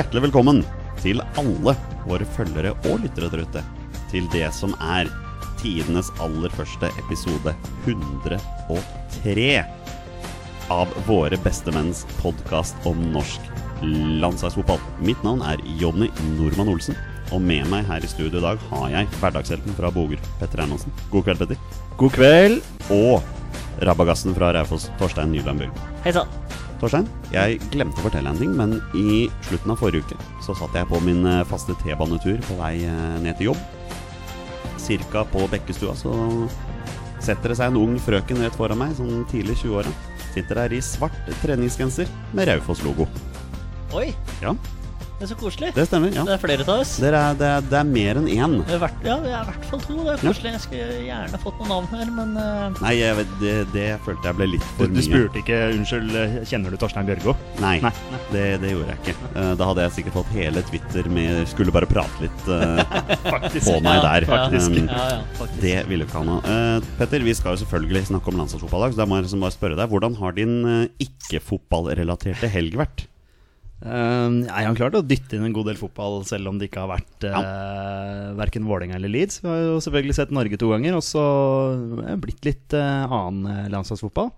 hjertelig velkommen til alle våre følgere og lyttere der ute til det som er tidenes aller første episode 103 av Våre bestemenns podkast om norsk landslagsfotball. Mitt navn er Jonny Normann Olsen, og med meg her i studio i dag har jeg hverdagshelten fra Boger, Petter Ernansen. God kveld, Petter. God kveld. Og rabagassen fra Raufoss, Torstein Nyland Bjørgo. Hei sann. Torstein, jeg glemte å fortelle en ting, men i slutten av forrige uke så satt jeg på min eh, faste T-banetur på vei eh, ned til jobb. Cirka på Bekkestua så setter det seg en ung frøken rett foran meg, sånn tidlig 20-åra. Sitter der i svart treningsgenser med Raufoss-logo. Oi, Ja, det er så koselig. det stemmer. ja Det er flere av oss. Det er, det er, det er mer enn én. Det er hvert- Ja, vi er i hvert fall to. Det er koselig. Jeg skulle gjerne fått noen navn her, men uh... Nei, jeg vet, det, det følte jeg ble litt for mye. du du spurte ikke Unnskyld, kjenner du Torstein Bjørgo? Nei, Nei. Det, det gjorde jeg ikke. Uh, Da hadde jeg sikkert fått hele Twitter med 'skulle bare prate litt' uh, på meg ja, der. faktisk. Um, Ja, ja, faktisk. Det ville vi ikke ha nå. Eh, Petter, vi skal jo selvfølgelig snakke om landslagsfotball i dag, så da må jeg liksom bare spørre deg. Hvordan har din ikke-fotballrelaterte helg vært? Uh, jeg har klart å dytte inn en god del fotball, selv om det ikke har vært uh, verken Vålerenga eller Leeds. Vi har jo selvfølgelig sett Norge to ganger, og så er det blitt litt uh, annen eh, landslagsfotball.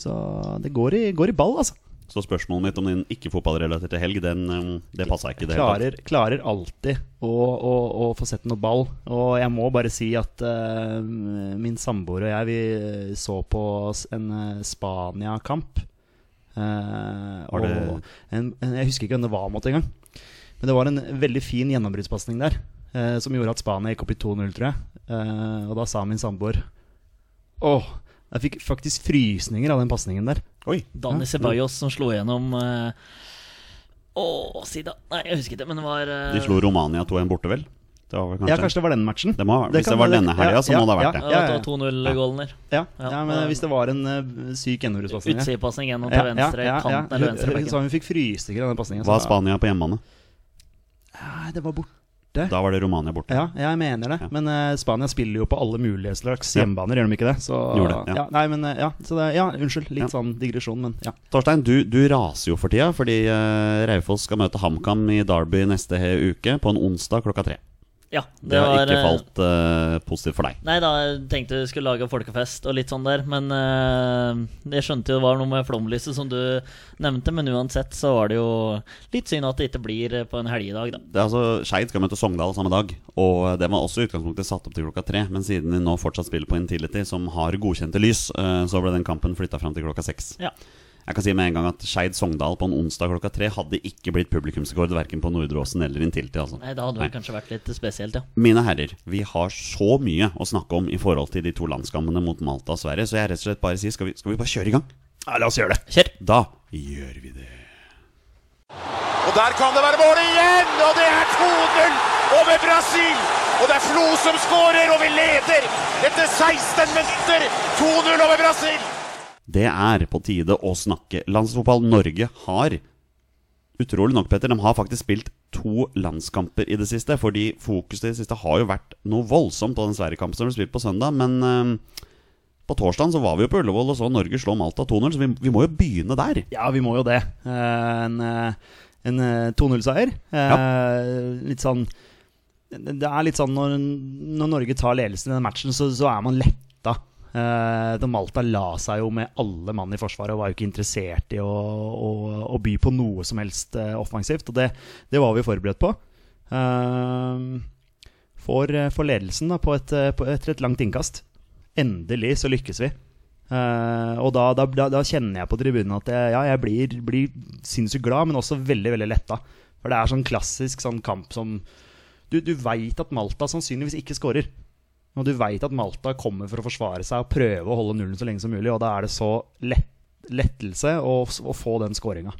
Så det går i, går i ball, altså. Så spørsmålet mitt om din ikke-fotballrelaterte helg, den, eh, det passa ikke Jeg det. Klarer, klarer alltid å, å, å få sett noe ball. Og jeg må bare si at uh, min samboer og jeg Vi så på en eh, Spania-kamp. Eh, Var det- og en, en, jeg husker ikke hvem det var mot engang. Men det var en veldig fin gjennombruddspasning der. eh, som gjorde at Spania gikk opp i 2-0, tror jeg. Eh, og da sa min samboer Åh, jeg fikk faktisk frysninger av den pasningen der. Oi! Dani Ceballos som slo gjennom eh, Å, si da Nei, jeg husker ikke, men det var eh, De slo Romania 2-1 borte, vel? Det var vel kanskje, Ja, kanskje det var den matchen. Det må ha- hvis det var denne helga, så må det ha vært det. ja, Ja, det ja, var 2-0-gålen der. ja, Ja. ja, men hvis det var en uh, syk gjennombruddspasning ja. Utsidepasning gjennom til venstre kanten eller venstre bekken. hun fikk frysninger av den pasningen. Var Spania på hjemmebane? Nei, det var borte. Da var det Romania borte. Ja, jeg mener det. Ja. Men uh, Spania spiller jo på alle mulige slags hjemmebaner, gjør de ikke det? Så, Gjorde det, ja. nei, men eh, ja, så det, ja, unnskyld. Litt Ja. sånn digresjon, men ja. Torstein, du, du raser jo for tida fordi uh, Raufoss skal møte HamKam i Derby neste 'uke, på en onsdag klokka tre. Ja, Det, har ikke eh, falt uh, positivt for deg. Nei da, jeg tenkte vi skulle lage folkefest og litt sånn der, men uh, jeg skjønte jo det var noe med flomlyset som du nevnte, men uansett så var det jo litt synd at det ikke blir på en helgedag, da. Det er altså Skeid skal møte Sogndal samme dag, og det var også i utgangspunktet satt opp til klokka tre. Men siden de nå fortsatt spiller på Intility, som har godkjente lys, uh, så ble den kampen flytta fram til klokka seks. Ja. Jeg kan si med en gang at Skeid Sogndal på en onsdag klokka tre hadde ikke blitt publikumsrekord verken på Nordre Åsen eller Intility. Altså. Nei, da hadde Nei. det kanskje vært litt spesielt, ja. Mine herrer, vi har så mye å snakke om i forhold til de to landskampene mot Malta og Sverige, så jeg rett og slett bare sier skal vi, skal vi bare kjøre i gang? ja, la oss gjøre det. Kjør! Da gjør vi det. Og der kan det være mål igjen! Og det er 2-0 over Brasil! Og det er Flo som skårer, og vi leder etter 16 minutter! 2-0 over Brasil! Det er på tide å snakke landsfotball. Norge har Utrolig nok, Petter, de har faktisk spilt to landskamper i det siste. Fordi fokuset i det siste har jo vært noe voldsomt på den Sverige-kampen som ble spilt på søndag. Men eh, på torsdag så var vi jo på Ullevål og så Norge slå Malta 2-0, så vi, vi må jo begynne der. Ja, vi må jo det. Eh, en eh, en eh, 2-0-seier. Ja. Litt sånn Det er litt sånn når, når Norge tar ledelsen i den matchen, så, så er man letta. Uh, Malta la seg jo med alle mann i forsvaret og var jo ikke interessert i å, å, å by på noe som helst uh, offensivt. Og det, det var vi forberedt på. Uh, for, for, ledelsen da, på et, på, etter et langt innkast. Endelig så lykkes vi. Og da, da, da, kjenner jeg på tribunen at jeg, ja, jeg blir, blir sinnssykt glad, men også veldig veldig letta. For det er sånn klassisk sånn kamp som Du, du veit at Malta sannsynligvis ikke scorer. Og du veit at Malta kommer for å forsvare seg og prøve å holde nullen så lenge som mulig. Og da er det så lett, lettelse å, å få den scoringa.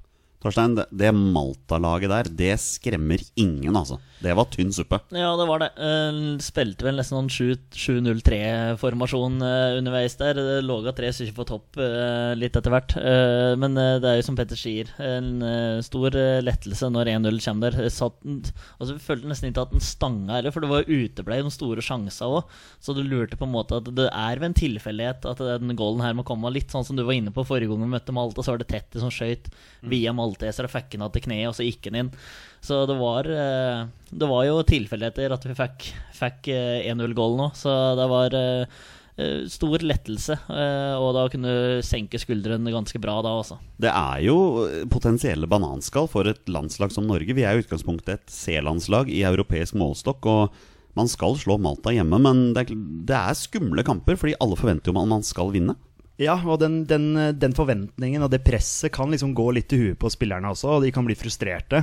Torstein, det, Malta-laget der, det skremmer ingen, altså. Det var tynn suppe. Ja, det var det. Eh, spilte vel nesten sånn 7-0-3-formasjon eh, underveis der. Lå av tre stykker på topp eh, litt etter hvert. Men det er jo som Petter sier, en stor lettelse når 1-0 kommer der. Satt, altså, vi følte nesten ikke at den stanga heller, for det var uteblei de store sjanser òg. Så du lurte på en måte at det er ved en tilfeldighet at den goalen her må komme. Litt sånn som du var inne på forrige gang vi møtte Malta, så var det Tetti som skøyt via Malta malteser og fikk han til kneet, og så gikk han inn. Så det var, eh, det var jo tilfeldigheter at vi fikk, fikk eh, 1-0-goal nå, så det var eh, eh, stor lettelse. eh, og da kunne senke skuldrene ganske bra da også. Det er jo potensielle bananskall for et landslag som Norge. Vi er i utgangspunktet et C-landslag i europeisk målestokk. Og man skal slå Malta hjemme, men det er, det er skumle kamper, fordi alle forventer jo at man skal vinne. Ja, og den, den, den forventningen og det presset kan liksom gå litt i huet på spillerne også, og de kan bli frustrerte.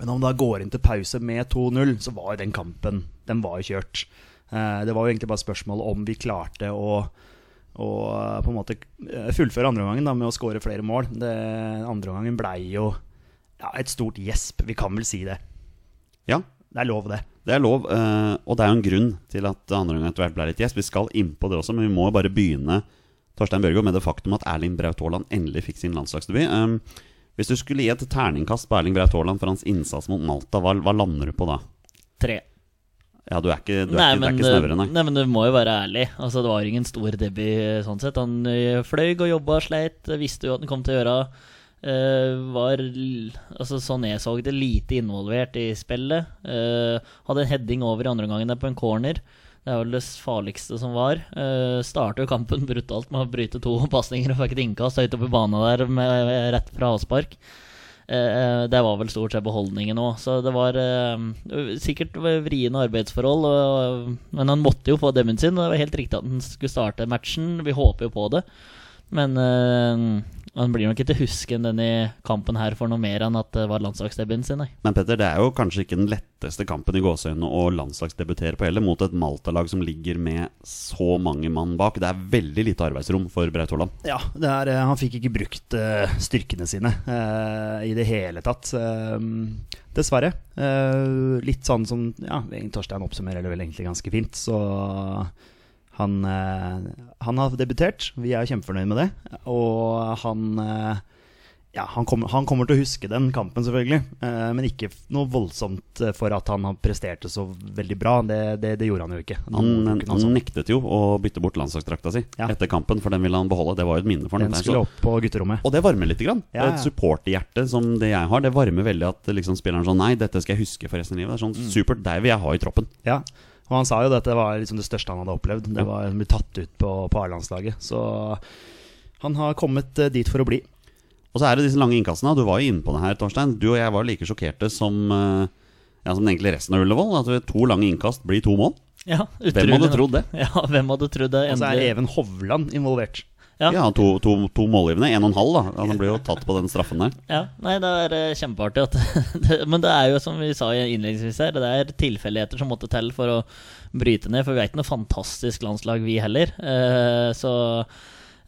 Men om da går inn til pause med 2-0, så var jo den kampen Den var jo kjørt. Eh, Det var jo egentlig bare spørsmålet om vi klarte å, å eh, på en måte eh, fullføre andreomgangen med å skåre flere mål. Andreomgangen blei jo ja, et stort gjesp. Vi kan vel si det. Ja, Det er lov, det. det er lov, og det er jo en grunn til at andre gang etter hvert ble litt gjesp. Vi skal inn på det også, men vi må jo bare begynne Torstein Børgo, med det faktum at Erling Braut Haaland endelig fikk sin landslagsdebut. Um, hvis du skulle gi et terningkast på Erling Braut Haaland for hans innsats mot Malta, hva, hva lander du på da? Tre. Ja, du er ikke, du er Nei, ikke, er men, ikke snøvere, nei. nei, men du må jo være ærlig. Altså, det var ingen stor debut sånn sett. Han eh, fløy og jobba sleit. Visste jo at han kom til å gjøre Uh, Var altså, sånn jeg så det, lite involvert i spillet. Uh, hadde en heading over i andre omgangen på en corner. Det er vel det farligste som var. Uh, Starter kampen brutalt med å bryte to pasninger og fikk et innkast høyt oppe i banen der med, rett fra avspark. Uh, det var vel stort sett beholdningen òg, så det var uh, sikkert vriene arbeidsforhold. Og, men han måtte jo få demmen sin, og det var helt riktig at han skulle starte matchen. Vi håper jo på det. Men han blir nok ikke til husken denne kampen her for noe mer enn at det var landslagsdebuten sin. Nei. Men Petter, det er jo kanskje ikke den letteste kampen i gåseøynene å landslagsdebutere på heller, mot et Malta-lag som ligger med så mange mann bak. Det er veldig lite arbeidsrom for Braut Haaland. Ja, det er, eh, han fikk ikke brukt uh, styrkene sine uh, i det hele tatt. Uh, dessverre. Eh, litt sånn som ja, Torstein oppsummerer det vel egentlig ganske fint. Så han, eh, han har debutert. Vi er kjempefornøyd med det. Og han eh, ja, han, kommer- han kommer til å huske den kampen, selvfølgelig. Eh, men ikke noe voldsomt for at han har prestert det så veldig bra. Det, det, det gjorde han jo ikke. Han, han nektet jo å bytte bort landslagsdrakta si Ja. etter kampen, for den ville han beholde. Det var jo et minne for Den skulle opp på gutterommet. Og det varmer litt. Grann. Ja, ja. Et supporterhjerte som det jeg har, det varmer veldig at liksom spilleren sånn Nei, dette skal jeg huske for resten av livet. Det er sånn Mm. Supert, deg vil jeg ha i troppen. Ja, og han sa jo at det var liksom det største han hadde opplevd. Det var å bli tatt ut på, på A-landslaget. Så han har kommet eh, dit for å bli. Og så er det disse lange innkastene. Du var jo inne på det her, Torstein. Du og jeg var like sjokkerte som, eh, ja, som egentlig resten av Ullevål. At to lange innkast blir to mål. Ja, Hvem hadde trodd det? Ja, hvem hadde trodd det? endelig? Og så er Even Hovland involvert. Ja. Ja, to, to, to målgivende. En og en halv, da. Han ble jo tatt på den straffen der. Ja, nei, det er eh, kjempeartig Men det er jo som vi sa innledningsvis her, det er tilfeldigheter som måtte til for å bryte ned. For vi er ikke noe fantastisk landslag, vi heller. Eh,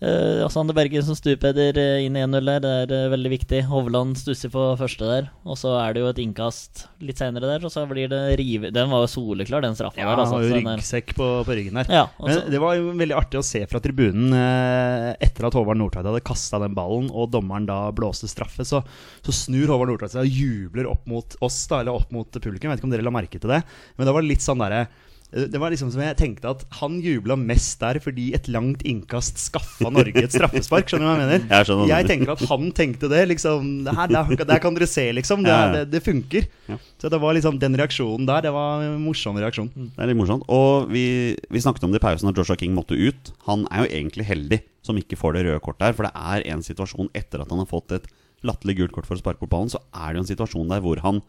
så også Ander Bergen som stupeder eh, inn i 1-0 der, det er eh, veldig viktig. Hovland stusser på første der. Og så er det jo et innkast litt seinere der, og så blir det rive... Den var jo soleklar, den straffa Ja, der. Ja, Altså, har jo ryggsekk på, på ryggen der. Ja, også, Men det var jo veldig artig å se fra tribunen eh, etter at Håvard Nordtveit hadde kasta den ballen, og dommeren da blåste straffe, så, så snur Håvard Nordtveit seg og jubler opp mot oss, da, eller opp mot publikum. Jeg vet ikke om dere la merke til det, men da var det litt sånn derre det var liksom som jeg tenkte at Han jubla mest der fordi et langt innkast skaffa Norge et straffespark. Skjønner du hva jeg mener? Jeg skjønner Jeg tenker at han tenkte det. liksom Her, der, der kan dere se, liksom. Det, det, det funker. Ja. Så det var liksom den reaksjonen der. Det var en morsom reaksjon. Det er litt morsomt. Og vi, vi snakket om det i pausen at Joshua King måtte ut. Han er jo egentlig heldig som ikke får det røde kortet her, for det er en situasjon etter at han har fått et latterlig gult kort for å sparke bort ballen, så er det jo en situasjon der hvor han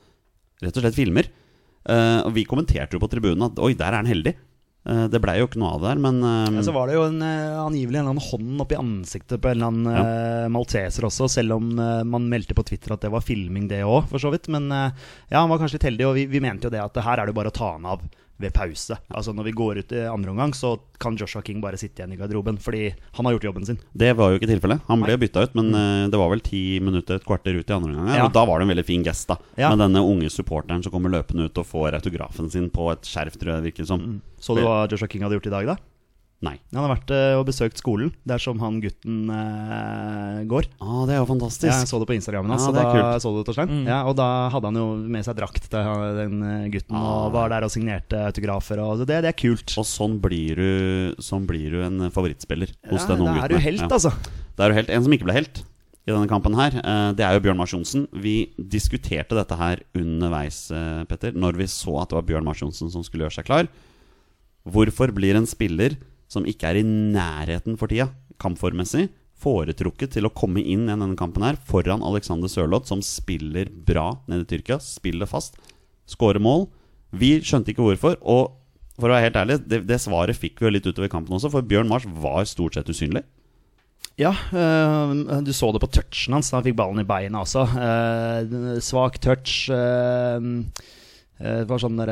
rett og slett filmer. Eh, og vi kommenterte jo på tribunen at oi, der er han heldig. Uh, det blei jo ikke noe av det der, men uh, ja, så var det jo en, angivelig en eller annen hånd oppi ansiktet på en eller annen ja. malteser også, selv om man meldte på Twitter at det var filming, det òg, for så vidt. Men ja, han var kanskje litt heldig, og vi, vi mente jo det at her er det bare å ta han av ved pause. Altså Når vi går ut i andre omgang, så kan Joshua King bare sitte igjen i garderoben, fordi han har gjort jobben sin. det var jo ikke tilfellet. Han ble bytta ut, men uh, det var vel ti minutter, et kvarter ut i andre omgang. Ja. Og da var det en veldig fin gest, da. Ja. Med denne unge supporteren som kommer løpende ut og får autografen sin på et skjerf, tror jeg det virker som. Så du hva Joshua King hadde gjort i dag, da? Nei. Han har vært eh, og besøkt skolen, der som han gutten eh, går. Ah, det er jo fantastisk. Ja, jeg så det på Instagramen hans. Og er da så du det, Torstein? Mm. Ja, og da hadde han jo med seg drakt til den eh, gutten, Ah. og var der og signerte autografer. Og det, det er kult. Og sånn blir du, sånn blir du en favorittspiller hos ja, den unge da er du gutten. helt, Ja. altså. Er du helt. En som ikke ble helt, i denne kampen her, det er jo Bjørn Mars Johnsen. Vi diskuterte dette her underveis, Petter, når vi så at det var Bjørn Mars Johnsen som skulle gjøre seg klar. Hvorfor blir en spiller som ikke er i nærheten for tida, kampformmessig, foretrukket til å komme inn i denne kampen her foran Alexander Sørloth, som spiller bra nede i Tyrkia, spiller fast, skårer mål? Vi skjønte ikke hvorfor. Og for å være helt ærlig, det, det svaret fikk vi jo litt utover kampen også, for Bjørn Mars var stort sett usynlig. Ja, øh, du så det på touchen hans han fikk ballen i beina også. Uh, svak touch. Uh, det var sånn der,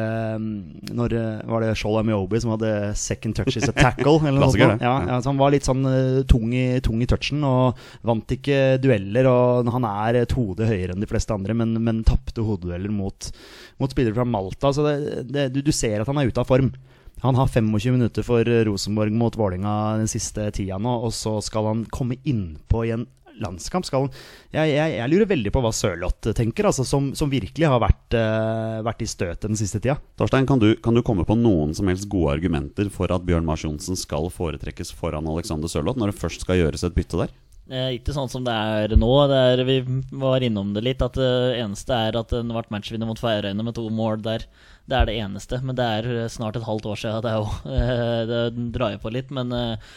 Når var det Shola Miobi som hadde 'second touch is a tackle'? Eller sånt. Ja, ja, han var litt sånn tung i, tung i touchen og vant ikke dueller. Og Han er et hode høyere enn de fleste andre, men, men tapte hodedueller mot, mot spillere fra Malta. Så det, det, du, du ser at han er ute av form. Han har 25 minutter for Rosenborg mot Vålinga den siste tida nå, og så skal han komme innpå i en landskamp. Skal jeg, jeg, jeg, lurer veldig på hva Sørloth tenker, altså, som, som, virkelig har vært, uh, vært, i støtet den siste tida. Torstein, kan du, kan du, komme på noen som helst gode argumenter for at Bjørn Mars Johnsen skal foretrekkes foran Alexander Sørloth, når det først skal gjøres et bytte der? Eh, ikke sånn som det er nå. Det er, vi var innom det litt. At det eneste er at en ble matchvinner mot Færøyene med to mål der. Det er det eneste. Men det er snart et halvt år siden det òg. Det drar jo på litt. Men eh,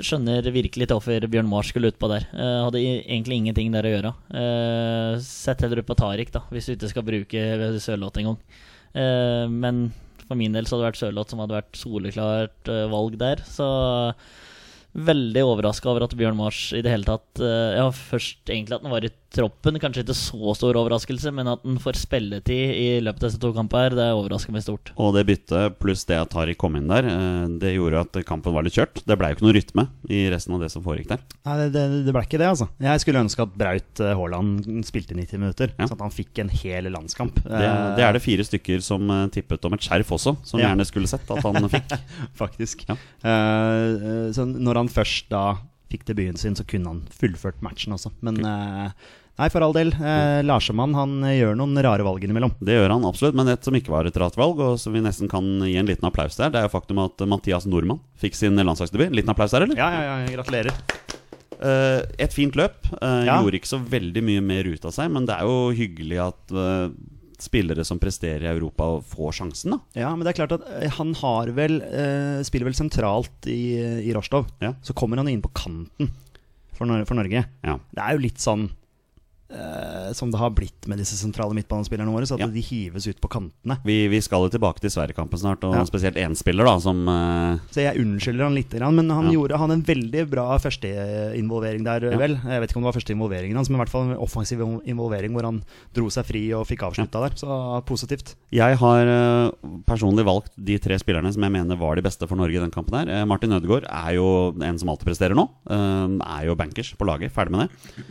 skjønner virkelig ikke hvorfor Bjørn Mars skulle utpå der. Eh, hadde egentlig ingenting der å gjøre. Uh, sett heller ut på Tariq, da, hvis du ikke skal bruke Sørloth engang. Men for min del så hadde det vært Sørloth som hadde vært soleklart valg der. Så veldig overraska over at Bjørn Mars i det hele tatt Ja, først egentlig at han var i troppen. Kanskje ikke så stor overraskelse, men at han får spilletid i løpet av disse to kampene, det overrasker meg stort. Og det byttet pluss det at Tariq kom inn der, eh, det gjorde at kampen var litt kjørt. Det ble jo ikke noe rytme i resten av det som foregikk der. Nei, det, det, det ble ikke det, altså. Jeg skulle ønske at Braut eh, Haaland spilte 90 minutter, ja. sånn at han fikk en hel landskamp. Det, det, er det fire stykker som eh, tippet om et skjerf også, som ja. gjerne skulle sett at han fikk. Faktisk. Ja. Uh, så når han først da fikk debuten sin, så kunne han fullført matchen også. Men okay. uh, Nei, for all del. Eh, Larsemann han eh, gjør noen rare valg innimellom. Det gjør han absolutt, men et som ikke var et rart valg, og som vi nesten kan gi en liten applaus der, det er jo faktum at Mathias Nordmann fikk sin landslagsdebut. Liten applaus der, eller? Ja, ja, ja, gratulerer. Eh, et fint løp. Eh, ja. Gjorde ikke så veldig mye mer ut av seg, men det er jo hyggelig at eh, spillere som presterer i Europa, får sjansen, da. Ja, men det er klart at han har vel spiller vel sentralt i, i Rostov. Ja. Så kommer han inn på kanten for, Nor for Norge. Ja. Det er jo litt sånn Uh, som det har blitt med disse sentrale midtbanespillerne våre. Så at ja. de hives ut på kantene. Vi, vi skal jo tilbake til Sverigekampen snart, og ja. spesielt én spiller, da, som uh... Så jeg unnskylder han litt, men han ja. gjorde han en veldig bra førsteinvolvering der, vel. Jeg vet ikke om det var første involveringen hans, men i hvert fall en offensiv involvering hvor han dro seg fri og fikk avslutta der. Så positivt. Jeg har uh, personlig valgt de tre spillerne som jeg mener var de beste for Norge i den kampen her. Martin Ødegaard er jo en som alltid presterer nå. er jo bankers på laget, ferdig med det.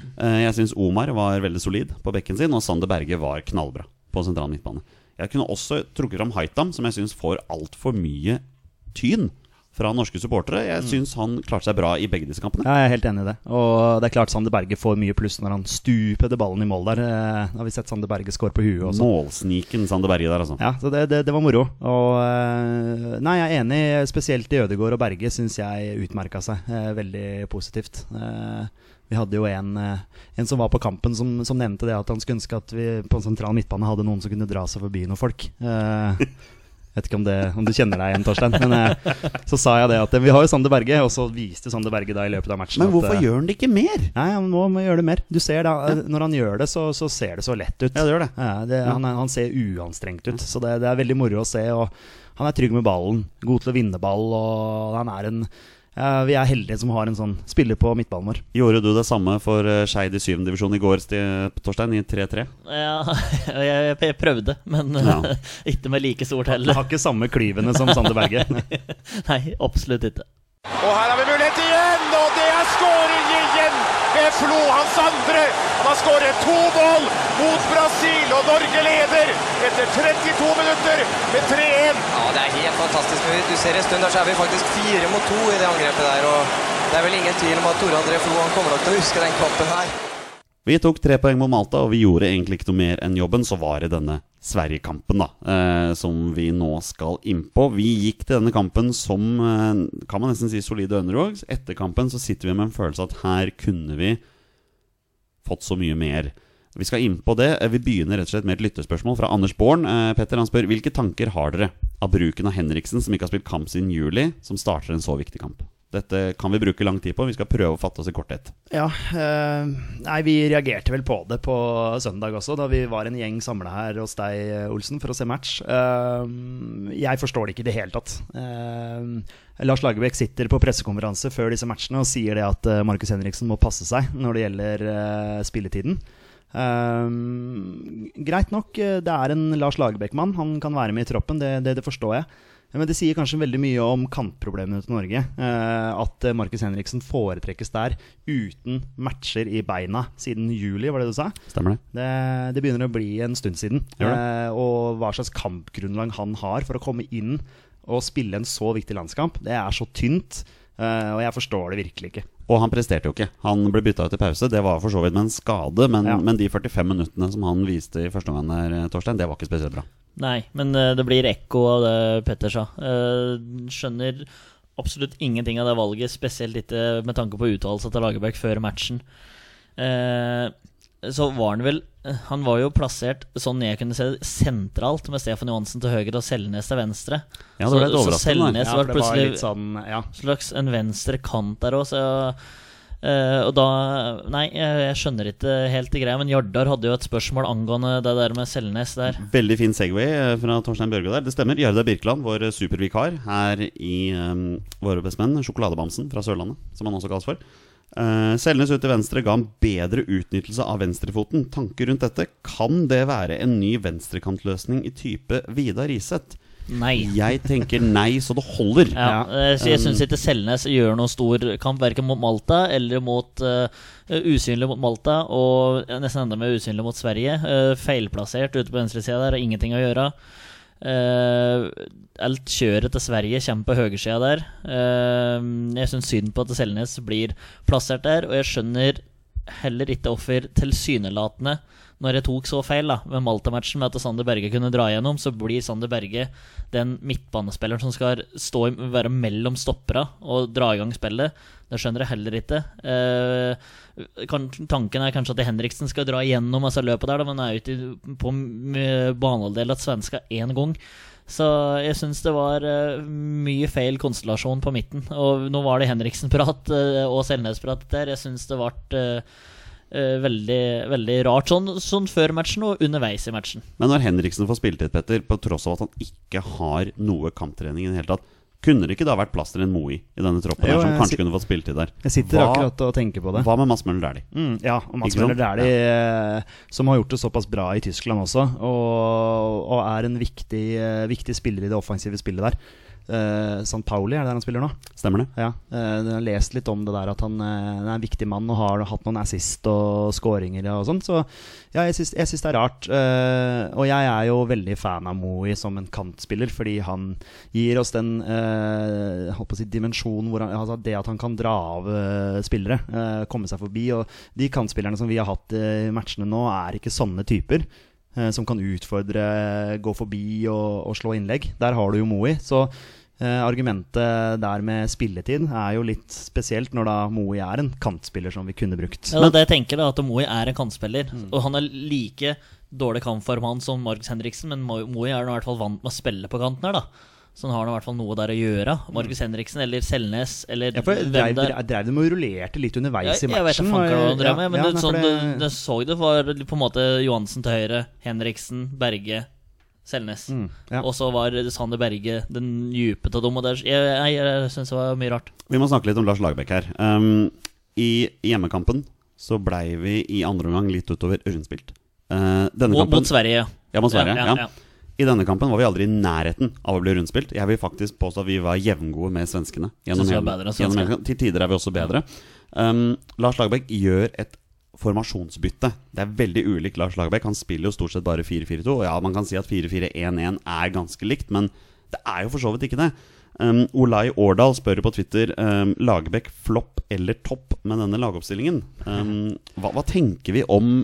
jeg syns Omar var var veldig solid på bekken sin, og Sander Berge var knallbra på sentral midtbane. Jeg kunne også trukket fram Haitam, som jeg syns får altfor mye tyn fra norske supportere. Jeg mm. syns han klarte seg bra i begge disse kampene. Ja, jeg er helt enig i det. Og det er klart Sander Berge får mye pluss når han stupede ballen i mål der. Da har vi sett Sander Berge score på huet også. Målsniken Sander Berge der, altså. Ja, så det, det, det var moro. Og eh, Nei, jeg er enig. Spesielt i Ødegård og Berge syns jeg utmerka seg eh, veldig positivt. Vi hadde jo en, en, som var på kampen, som, som, nevnte det at han skulle ønske at vi på en sentral midtbane hadde noen som kunne dra seg forbi noen folk. Jeg vet ikke om, det, om, du kjenner deg igjen, Torstein. Men eh, så sa jeg det at vi har jo Sander Berge, og så viste Sander Berge da i løpet av matchen Men hvorfor at, gjør han det ikke mer? Nei, Han må, må gjøre det mer. Du ser da, ja. Når han gjør det, så, så, ser det så lett ut. Ja, det gjør det. Ja, det han, han, ser uanstrengt ut. Så det, det, er veldig moro å se. Og han er trygg med ballen, god til å vinne ball, og han er en Uh, vi er heldige som har en sånn spiller på midtbanen vår. Gjorde du det samme for uh, Skeid i 7. divisjon i går, Torstein, i 3-3? Ja, jeg, jeg, prøvde, men ja. ikke med like stort hell. Har ikke samme klyvene som Sander Berge. Nei, absolutt ikke. Og her har vi mulighet igjen, og det er skåring igjen! ved Flo, hans andre. Han har skåret to mål mot Brasil, og Norge leder etter 32 minutter med 3-1. Ja, Det er helt fantastisk. Du ser en stund der så er vi faktisk fire mot to i det angrepet der. og Det er vel ingen tvil om at Tore André Flo han kommer nok til å huske den kampen her. Vi tok tre poeng mot Malta, og vi gjorde egentlig ikke noe mer enn jobben. Så var det denne Sverigekampen, da, eh, som vi nå skal innpå. Vi gikk til denne kampen som, eh, kan man nesten si, solide underdogs. Etter kampen så sitter vi med en følelse at her kunne vi fått så mye mer. Vi skal inn på det. Vi begynner rett og slett med et lytterspørsmål fra Anders Born. Eh, Petter han spør hvilke tanker har dere av bruken av Henriksen, som ikke har spilt kamp siden juli, som starter en så viktig kamp? Dette kan vi bruke lang tid på. Vi skal prøve å fatte oss i korthet. Ja, eh, nei, vi reagerte vel på det på søndag også, da vi var en gjeng samla her hos deg, Olsen, for å se match. Eh, jeg forstår det ikke i det hele tatt. Eh, Lars Lagerbäck sitter på pressekonferanse før disse matchene og sier det at eh, Markus Henriksen må passe seg når det gjelder eh, spilletiden. Eh, greit nok, det er en Lars Lagerbäck-mann. Han kan være med i troppen, det, det, det forstår jeg. Men det sier kanskje veldig mye om kantproblemene til Norge. Eh, at eh, Markus Henriksen foretrekkes der uten matcher i beina siden juli, var det du sa? Stemmer det? Det, det begynner å bli en stund siden. Eh, og hva slags kampgrunnlag han har for å komme inn og spille en så viktig landskamp, det er så tynt. og jeg forstår det virkelig ikke. Og han presterte jo ikke. Han ble bytta ut i pause. Det var for så vidt med en skade, men, Ja. men de 45 minuttene som han viste i første omgang Torstein, det var ikke spesielt bra. Nei, men eh, det blir ekko av det Petter sa. Eh, skjønner absolutt ingenting av det valget, spesielt ikke med tanke på uttalelsen til Lagerbäck før matchen. Eh, så var han vel Han var jo plassert, sånn jeg kunne se det, sentralt med Stefan Johansen til høyre og Selnes til venstre. Ja, det var så, så Selnes var plutselig sånn, ja. slags en venstre kant der òg, så eh, og da Nei, jeg, jeg skjønner ikke helt det greia, men Jardar hadde jo et spørsmål angående det der med Selnes der. Veldig fin Segway eh, fra Torstein Bjørge der. Det stemmer. Jardar Birkeland, vår eh, supervikar her i um, Våre bestemenn, Sjokoladebamsen fra Sørlandet, som han også kalles for. Uh, Selnes ut til venstre ga en bedre utnyttelse av venstrefoten. Tanker rundt dette? Kan det være en ny venstrekantløsning i type Vidar Riseth? Nei. Jeg tenker nei, så det holder. Ja, eh, så jeg syns ikke Selnes gjør noen stor kamp, verken mot Malta eller mot uh, usynlig mot Malta, og nesten enda mer usynlig mot Sverige. Uh, feilplassert ute på venstresida der, har ingenting å gjøre. Uh, alt kjøret til Sverige kommer på høyresida der. Uh, jeg syns synd på at Selnes blir plassert der, og jeg skjønner heller ikke hvorfor tilsynelatende når jeg tok så feil da med Malta-matchen med at Sander Berge kunne dra igjennom, så blir Sander Berge den midtbanespilleren som skal stå, være mellom stoppera og dra i gang spillet. Det skjønner jeg heller ikke. Eh, kan, tanken er kanskje at Henriksen skal dra igjennom altså løpet der, da, men er ute på m- banehalvdel at svenska én gang. Så jeg syns det var eh, mye feil konstellasjon på midten. Og nå var det Henriksen-prat eh, og Selnes-prat der. Jeg syns det ble eh, veldig, veldig rart sånn, sånn før matchen og underveis i matchen. Men når Henriksen får spilletid, Petter, på tross av at han ikke har noe kamptrening i det hele tatt, kunne det ikke da vært plass til en Moi i denne troppen Jo, der, som kanskje kunne fått spilletid der? Jeg sitter Hva- akkurat og tenker på det. Hva med Mads Møller Dæhlie? Mm, ja, og Mats Møller Dæhlie, ja. som har gjort det såpass bra i Tyskland også, og, og er en viktig, eh, viktig spiller i det offensive spillet der. Uh, St. Pauli, er det der han spiller nå? Stemmer det? Ja, Uh, Jeg har lest litt om det der at han uh, er en viktig mann og har hatt noen assist og scoringer og sånn. Så ja, jeg syns, det er rart. Eh, og jeg er jo veldig fan av Moey som en kantspiller, fordi han gir oss den uh, si, dimensjonen hvor han, altså det at han kan dra av eh, spillere, eh, komme seg forbi. Og de kantspillerne som vi har hatt i matchene nå, er ikke sånne typer. Eh, som kan utfordre, gå forbi og, og slå innlegg. Der har du jo Moe Så Eh, argumentet der med spilletid er jo litt spesielt når da Moe er en kantspiller som vi kunne brukt. Ja, det er det jeg tenker da, at Moe er en kantspiller. Og han er like dårlig kampform han som Markus Henriksen, men Mo- Moe er i hvert fall vant med å spille på kanten her, da. Så han har i hvert fall noe der å gjøre. Markus Henriksen eller Selnes eller Ja, for jeg drev, der. drev de og rullerte litt Ja, underveis i jeg vet ikke matchen. hva han drev med, men ja, det, sånn, det... Du, du så det var på en måte Johansen til høyre, Henriksen, Berge, Selnes. Mm, ja. Og så var Sander Berge den dype av dem. Og der, jeg jeg, jeg syns det var mye rart. Vi må snakke litt om Lars Lagerbäck her. Um, I hjemmekampen så blei vi i andre omgang litt utover rundspilt. Uh, denne Mot, kampen mot Sverige, ja. Ja, mot Sverige, Ja, ja, ja, I denne kampen var vi aldri i nærheten av å bli rundspilt. Jeg vil faktisk påstå at vi var jevngode med svenskene. Gjennom bedre enn gjennom hele- Til tider er vi også bedre. Um, Lars Lagerbäck gjør et formasjonsbytte. Det er veldig ulikt Lars Lagerbäck. Han spiller jo stort sett bare 4-4-2. Og ja, man kan si at 4-4-1-1 er ganske likt, men det er jo for så vidt ikke det. Um, Olai Årdal spør på Twitter um, Lagerbäck flopp eller topp med denne lagoppstillingen. Um, hva, hva tenker vi om,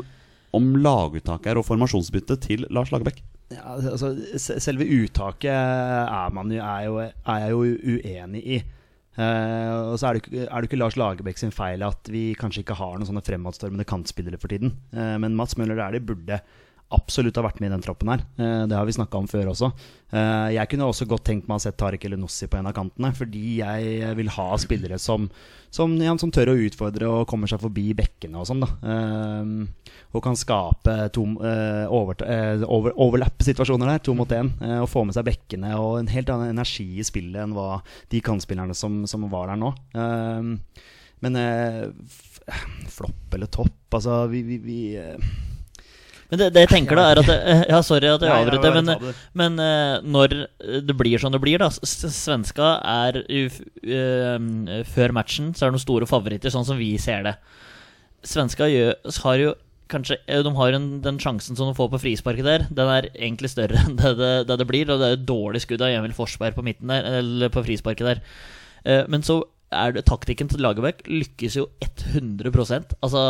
om laguttaket og formasjonsbyttet til Lars Lagerbäck? Ja, altså, selve uttaket er, man jo, er, jo, er jeg jo uenig i. Uh, og så er det, er det ikke Lars Lagerbäck sin feil at vi kanskje ikke har noen sånne fremadstormende kantspillere for tiden. Uh, men Mats Møller er det burde absolutt har vært med i den troppen her. Eh, det har vi snakka om før også. Eh, jeg kunne også godt tenkt meg å sett Tariq Elenossi på en av kantene, fordi jeg vil ha spillere som, som, ja, som tør å utfordre og kommer seg forbi bekkene og sånn. da eh, Og kan skape tom, over, over, overlapp-situasjoner der, to mot én. Og få med seg bekkene og en helt annen energi i spillet enn hva de kantspillerne som, som var der nå. Men flopp eller topp, altså vi, vi, vi Men det, det jeg tenker, da, er at det, Ja, sorry at jeg avbryter, men, men eh, når det blir som det blir, da Svenska er uh, eh, Før matchen så er det noen store favoritter, sånn som vi ser det. Svenska har jo kanskje eh, De har en, den sjansen som de får på frisparket der, den er egentlig større enn det det, det, det blir. Og det er et dårlig skudd av Emil Forsberg på midten der, eller på frisparket der. Eh, men så er taktikken til Lagerbäck lykkes jo 100% Altså,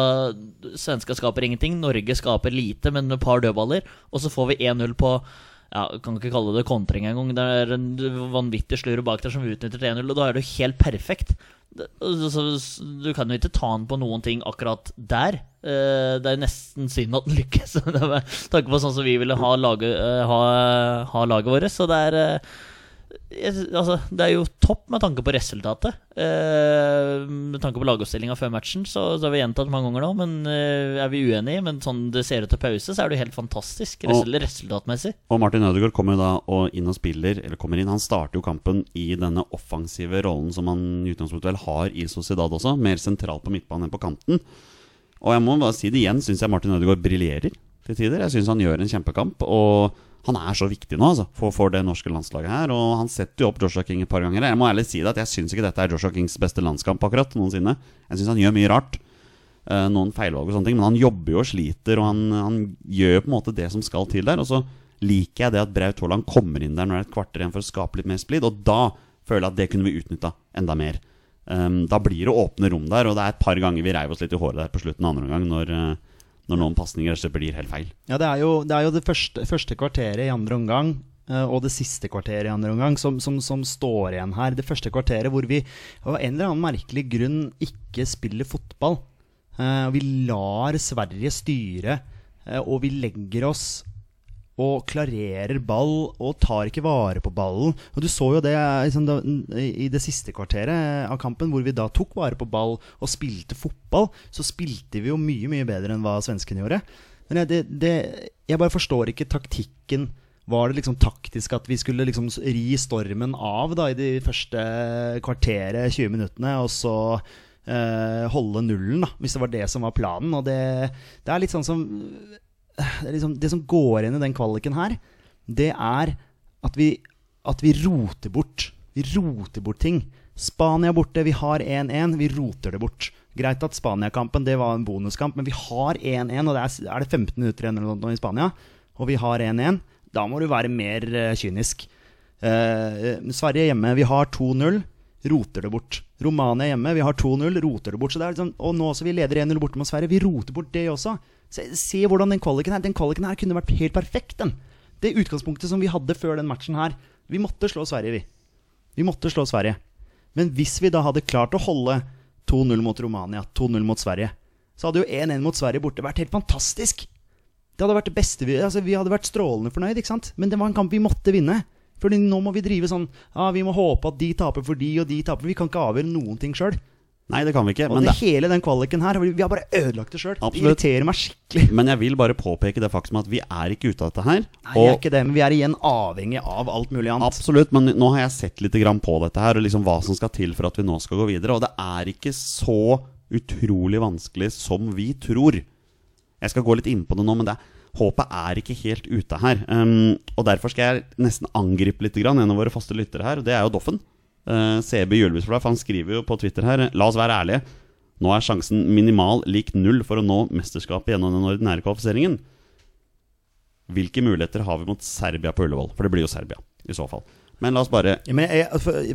svenska skaper ingenting, Norge skaper lite, men et par dødballer. Og så får vi 1-0 på ja, kan ikke kalle det kontring engang. Det er en vanvittig slurv bak der som utnytter 1-0, og da er det jo helt perfekt. Altså, Du kan jo ikke ta den på noen ting akkurat der. Eh, Det er nesten synd at den lykkes, med tanke på sånn som vi ville ha laget, eh, ha, ha laget vårt. Så det er eh, Altså, det er jo topp med tanke på resultatet. Eh, med tanke på lagoppstillinga før matchen, så, så har vi gjentatt mange ganger nå. Men eh, er vi uenige? Men sånn det ser ut til pause, så er det jo helt fantastisk og, resultatmessig. Og Martin Ødegaard kommer jo da og inn og spiller, eller kommer inn. Han starter jo kampen i denne offensive rollen som han i utgangspunktet vel har i Sociedad også, mer sentralt på midtbanen enn på kanten. Og jeg må bare si det igjen, syns jeg Martin Ødegaard briljerer til tider. Jeg syns han gjør en kjempekamp. Og han er så viktig nå altså, for, for det norske landslaget her. Og han setter jo opp Joshua King et par ganger. Jeg må ærlig si det at jeg syns ikke dette er Joshua Kings beste landskamp akkurat noensinne. Jeg syns han gjør mye rart. Uh, noen feilvalg og sånne ting, men han jobber jo og sliter, og han, han gjør jo på en måte det som skal til der. Og så liker jeg det at Braut Haaland kommer inn der når det er et kvarter igjen for å skape litt mer splid, og da føler jeg at det kunne vi utnytta enda mer. Um, da blir det åpne rom der, og det er et par ganger vi reiv oss litt i håret der på slutten av andre omgang når, eh, når noen pasninger blir helt feil. Ja, det er jo det, er jo det første, første kvarteret i andre omgang eh, og det siste kvarteret i andre omgang som, som, som står igjen her. Det første kvarteret hvor vi av en eller annen merkelig grunn ikke spiller fotball. Eh, vi lar Sverige styre, eh, og vi legger oss og klarerer ball og tar ikke vare på ballen. Og Du så jo det eh, liksom, da, i det siste kvarteret av kampen, hvor vi da tok vare på ball og spilte fotball. Så spilte vi jo mye mye bedre enn hva svenskene gjorde. Men jeg, det, det, jeg bare forstår ikke taktikken. Var det liksom taktisk at vi skulle liksom ri stormen av da i de første kvarteret, 20 minuttene, og så eh, holde nullen, da, hvis det var det som var planen? Og det, det er litt sånn som det, liksom, det som går inn i den kvaliken her, det er at vi, at vi roter bort. Vi roter bort ting. Spania borte, vi har 1-1, vi roter det bort. Greit at Spania-kampen det var en bonuskamp, men vi har 1-1, og det er, er det 15 minutter igjen eller noe i Spania, og vi har 1-1. Da må du være mer eh, kynisk. Eh, Sverige hjemme, vi har 2-0, roter det bort. Romania hjemme, vi har 2-0, roter det bort. Så det er liksom, og nå som vi leder 1-0 borte mot Sverige, vi roter bort det også. Se, se hvordan den kvaliken her Den kvaliken her kunne vært helt perfekt, den. Det utgangspunktet som vi hadde før den matchen her. Vi måtte slå Sverige, vi. Vi måtte slå Sverige. Men hvis vi da hadde klart å holde 2-0 mot Romania, 2-0 mot Sverige, så hadde jo 1-1 mot Sverige borte vært helt fantastisk. Det hadde vært det beste vi Altså, vi hadde vært strålende fornøyd, ikke sant? Men det var en kamp vi måtte vinne. Fordi nå må vi drive sånn Ja, vi må håpe at de taper for de, og de taper Vi kan ikke avgjøre noen ting sjøl. Nei, det kan vi ikke. Og Men, det, hele den kvaliken her, vi har bare ødelagt det sjøl. Det irriterer meg skikkelig. men jeg vil bare påpeke det faktum at vi er ikke ute av dette her. Nei, vi er ikke det, men vi er igjen avhengig av alt mulig annet. Absolutt, men nå har jeg sett litt grann på dette her, og liksom hva som skal til for at vi nå skal gå videre. Og det er ikke så utrolig vanskelig som vi tror. Jeg skal gå litt inn på det nå, men det, håpet er ikke helt ute her. Um, og derfor skal jeg nesten angripe litt grann en av våre faste lyttere her, og det er jo Doffen. Uh, CB Julebysblad, for han skriver jo på Twitter her La oss være ærlige. Nå er sjansen minimal lik null for å nå mesterskapet gjennom den ordinære kvalifiseringen. Hvilke muligheter har vi mot Serbia på Ullevål? For det blir jo Serbia, i så fall. Men la oss bare Ja, men jeg,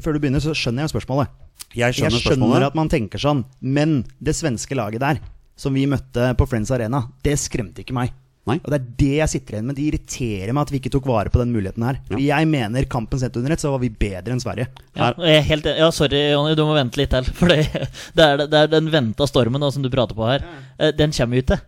før du begynner, så skjønner jeg spørsmålet. Jeg skjønner, Jeg skjønner spørsmålet. at man tenker sånn, men det svenske laget der, som vi møtte på Friends Arena, det skremte ikke meg. Nei. Og det er det jeg sitter igjen med. Det irriterer meg at vi ikke tok vare på den muligheten her. For Jeg mener kampen sett under ett, så var vi bedre enn Sverige. Ja, jeg er helt, ja, sorry, Jonny, du må vente litt til. For det, det, er, det er den venta stormen da, som du prater på her. Ja. Den kommer jo ikke.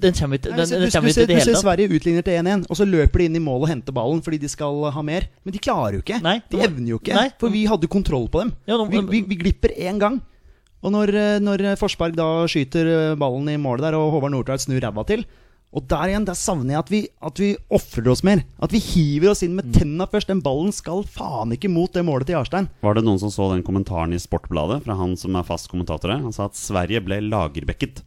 Den kommer ikke Nei, den, du, den ser- kommer du, ser, ikke i det hele tatt. Sverige utligner til 1-1, og så løper de inn i mål og henter ballen fordi de skal ha mer. Men de klarer jo ikke. Nei, de de- evner jo ikke. Nei. For vi hadde kontroll på dem. Ja, de, vi, vi, vi glipper én gang. Og når, eh, når Forsberg da skyter eh, ballen i målet der, og Håvard Nordtveit snur ræva til Og der igjen, der savner jeg at vi, at vi ofrer oss mer. At vi hiver oss inn med tenna først. Den ballen skal faen ikke mot det målet til Jarstein. Var det noen som så den kommentaren i Sportbladet fra han som er fast kommentator her? Han sa at Sverige ble lagerbekket.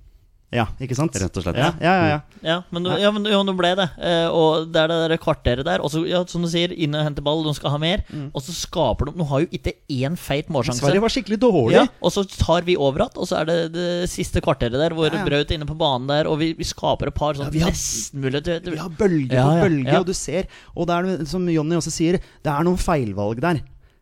Ja, ikke sant? Rett og slett. Ja, ja, ja, ja. Ja, men, ja, men jo, nå ble det. Eh, og det er det der kvarteret der. Og så, ja, som du sier, inn og hente ball, de skal ha mer. Og så skaper de Nå har jo ikke én feit målsjanse. Mm. Sverige var skikkelig dårlig. Ja, og så tar vi over igjen, og så er det det siste kvarteret der hvor Ja, ja. Braut inne på banen der, og vi, vi skaper et par sånn Ja, vi har- Vi har bølge Ja, på bølge, ja. og du ser Og det er, som Jonny også sier, det er noen feilvalg der.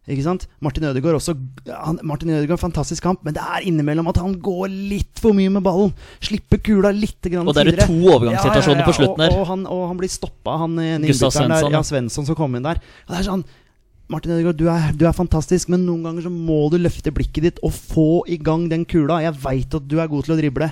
Ikke sant? Martin Ødegaard også han, Martin Ødegaard, fantastisk kamp, men det er innimellom at han går litt for mye med ballen. Slipper kula litt grann Og det er tidligere. to overgangssituasjoner på slutten her. Og, og, han, og han blir stoppa, han innbytteren der. Ja, ja. Svensson som kom inn der. Og det er sånn Martin Ødegaard, du er, du er fantastisk, men noen ganger så må du løfte blikket ditt og få i gang den kula. Jeg veit at du er god til å drible,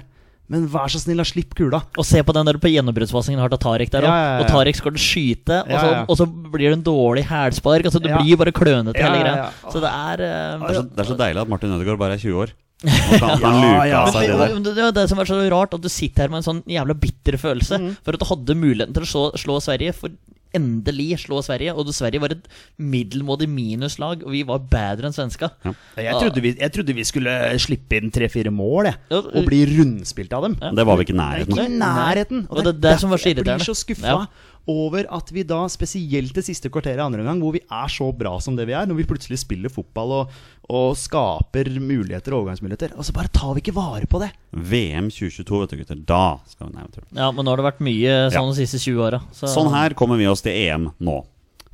men vær så snill, da, slipp kula. Og se på den der på gjennombruddsfasingen har til Tariq der òg. Ja, ja, ja. Og Tarek skal skyte, og, Ja, så, og så blir det en dårlig hælspark. Altså, det Ja. blir bare klønete Ja, hele greia. ja. Så det er uh, Det er, så, det er så deilig at Martin Ødegaard bare er 20 år. Han kan, Ja, ja. men det, det er det som er så rart, at du sitter her med en sånn jævla bitter følelse. Mm. For at du hadde muligheten til å slå, slå Sverige, for endelig slå Sverige. Og Sverige var et middelmådig minuslag, og vi var bedre enn svenska. Jeg trodde, vi, jeg trodde vi skulle slippe inn tre-fire mål, jeg. Ja, Og bli rundspilt av dem. Ja. Det var vi ikke i nærheten ikke nærheten. Og det er det som var så Jeg blir så skuffa Ja. Over at vi da, spesielt det siste kvarteret i andre omgang, hvor vi er så bra som det vi er, når vi plutselig spiller fotball og, og skaper muligheter og overgangsmuligheter, og så bare tar vi ikke vare på det. VM 2022, vet du gutter. Da skal vi Nei, vet. Ja, men nå har det vært mye sånn Ja. de siste 20 åra. Så Sånn her kommer vi oss til EM nå.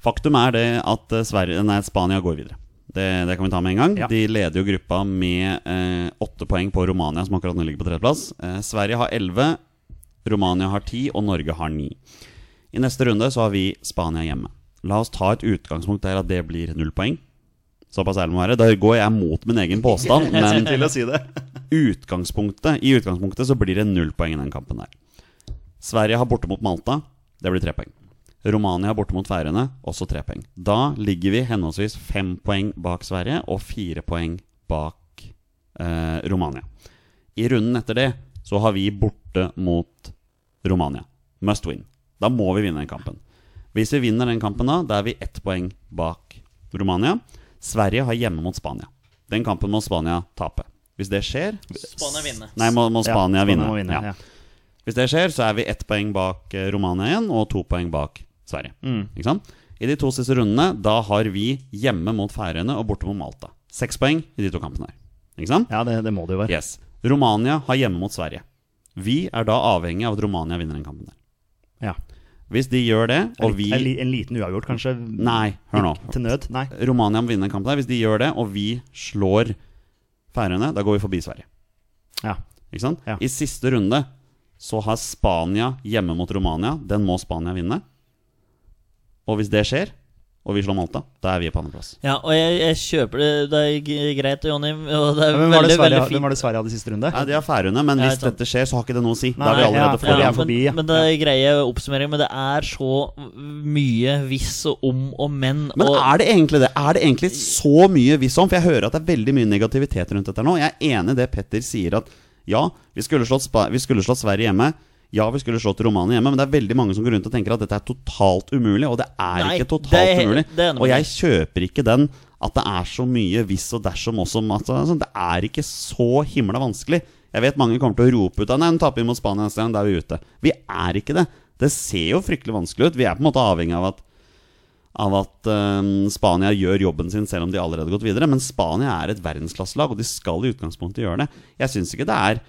Faktum er det at eh, Sverige, nei, Spania går videre. Det, det kan vi ta med en gang. Ja. De leder jo gruppa med eh, åtte poeng på Romania, som akkurat nå ligger på tredjeplass. Eh, Sverige har elleve, Romania har ti, og Norge har ni. I neste runde så har vi Spania hjemme. La oss ta et utgangspunkt der at det blir null poeng. Såpass ærlig må være. Da går jeg mot min egen påstand, men si det. utgangspunktet, i utgangspunktet så blir det null poeng i den kampen der. Sverige har borte mot Malta. Det blir tre poeng. Romania borte mot Færøyene. Også tre poeng. Da ligger vi henholdsvis fem poeng bak Sverige og fire poeng bak eh, Romania. I runden etter det så har vi borte mot Romania. Must win. Da må vi vinne den kampen. Hvis vi vinner den kampen da, da er vi ett poeng bak Romania. Sverige har hjemme mot Spania. Den kampen må Spania tape. Hvis det skjer Spania vinne. Nei, må, må Spania Ja, vinne. må vinne, ja. ja. Hvis det skjer, så er vi ett poeng bak eh, Romania igjen, og to poeng bak Sverige. Mm. Ikke sant? I de to siste rundene, da har vi hjemme mot Færøyene og borte mot Malta. Seks poeng i de to kampene her. Ikke sant? Ja, det, det må det jo være. Yes. Romania har hjemme mot Sverige. Vi er da avhengig av at Romania vinner den kampen der. Ja. Hvis de gjør det, og vi en, li- en liten uavgjort, kanskje? Nei, hør nå. Til nød? Nei. Romania må vinne en kamp der. Hvis de gjør det, og vi slår Færøyene, da går vi forbi Sverige. Ja. Ikke sant? Ja. I siste runde så har Spania hjemme mot Romania. Den må Spania vinne. Og hvis det skjer, og vi slår Malta, da er vi på andreplass. Ja, og jeg, jeg kjøper det. Det er greit, Jonny. Og det er Hvem var det Sverige, det hadde i siste runde? Nei, De har Færøyene, men hvis dette skjer, så har ikke det noe å si. Da er vi ja, allerede for- ja, men, forbi, ja. men det er greie oppsummering. Men det er så mye hvis og om og men. Men og, er det egentlig det? Er det egentlig så mye hvis om? For jeg hører at det er veldig mye negativitet rundt dette nå. Jeg er enig i det Petter sier, at ja, vi skulle slått, vi skulle slått Sverige hjemme. Ja, vi skulle slått Romania hjemme, men det er veldig mange som går rundt og tenker at dette er totalt umulig, og det er Nei, ikke totalt er umulig. Og jeg kjøper ikke den at det er så mye hvis og dersom også. Altså, altså, det er ikke så himla vanskelig. Jeg vet mange kommer til å rope ut av Nei, nå taper vi mot Spania neste gang, da er vi ute. Vi er ikke det. Det ser jo fryktelig vanskelig ut. Vi er på en måte avhengig av at av at uh, Spania gjør jobben sin selv om de allerede har gått videre. Men Spania er et verdensklasselag, og de skal i utgangspunktet gjøre det. Jeg syns ikke det er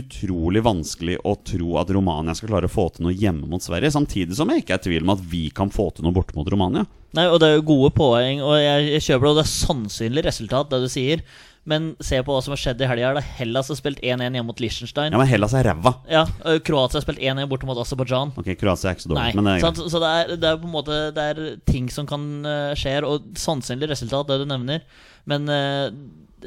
utrolig vanskelig å tro at Romania skal klare å få til noe hjemme mot Sverige. Samtidig som jeg ikke er i tvil om at vi kan få til noe borte mot Romania. Nei, og det er jo gode poeng, og jeg, jeg kjøper det. Og det er sannsynlig resultat, det du sier. Men se på hva som har skjedd i helga. Hellas har spilt 1-1 hjemme mot Liechtenstein. Ja, men Hellas er ræva. Ja, Kroatia har spilt 1-1 borte mot Aserbajdsjan. Ok, Kroatia er ikke så dårlig, Nei, men det er greit. Så det er, det er på en måte Det er ting som kan uh, skje, og sannsynlig resultat, det du nevner. Men eh,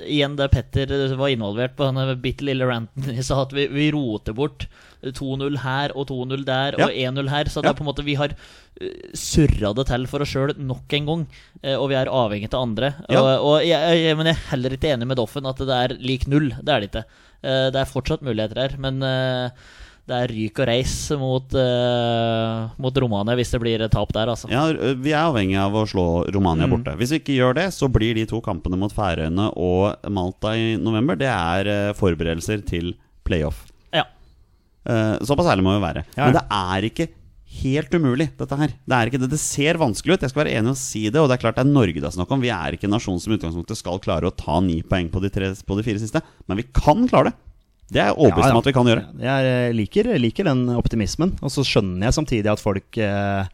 igjen, det Petter var involvert på denne bitte lille ranten i stad, at vi, vi roter bort 2-0 her og 2-0 der Ja. og 1-0 her. Så det Ja. er på en måte vi har uh, surra det til for oss sjøl nok en gang, eh, og vi er avhengig av andre. Ja. Og, og jeg, jeg, men jeg er heller ikke enig med Doffen at det er lik null. Det er det ikke. Eh, det er fortsatt muligheter her, men eh, det er ryk og reis mot, uh, mot Romania hvis det blir et tap der, altså. Ja, Vi er avhengig av å slå Romania Mm. borte. Hvis vi ikke gjør det, så blir de to kampene mot Færøyene og Malta i november Det er uh, forberedelser til playoff. Ja. Uh, såpass ærlig må vi være. Ja. Men det er ikke helt umulig, dette her. Det er ikke det. Det ser vanskelig ut, jeg skal være enig i å si det. Og det er klart det er Norge det er snakk om. Vi er ikke en nasjon som i utgangspunktet skal klare å ta ni poeng på de, tre, på de fire siste. Men vi kan klare det. Det er jeg overbevist om at vi kan gjøre. Jeg eh, liker, liker den optimismen. Og så skjønner jeg samtidig at folk eh,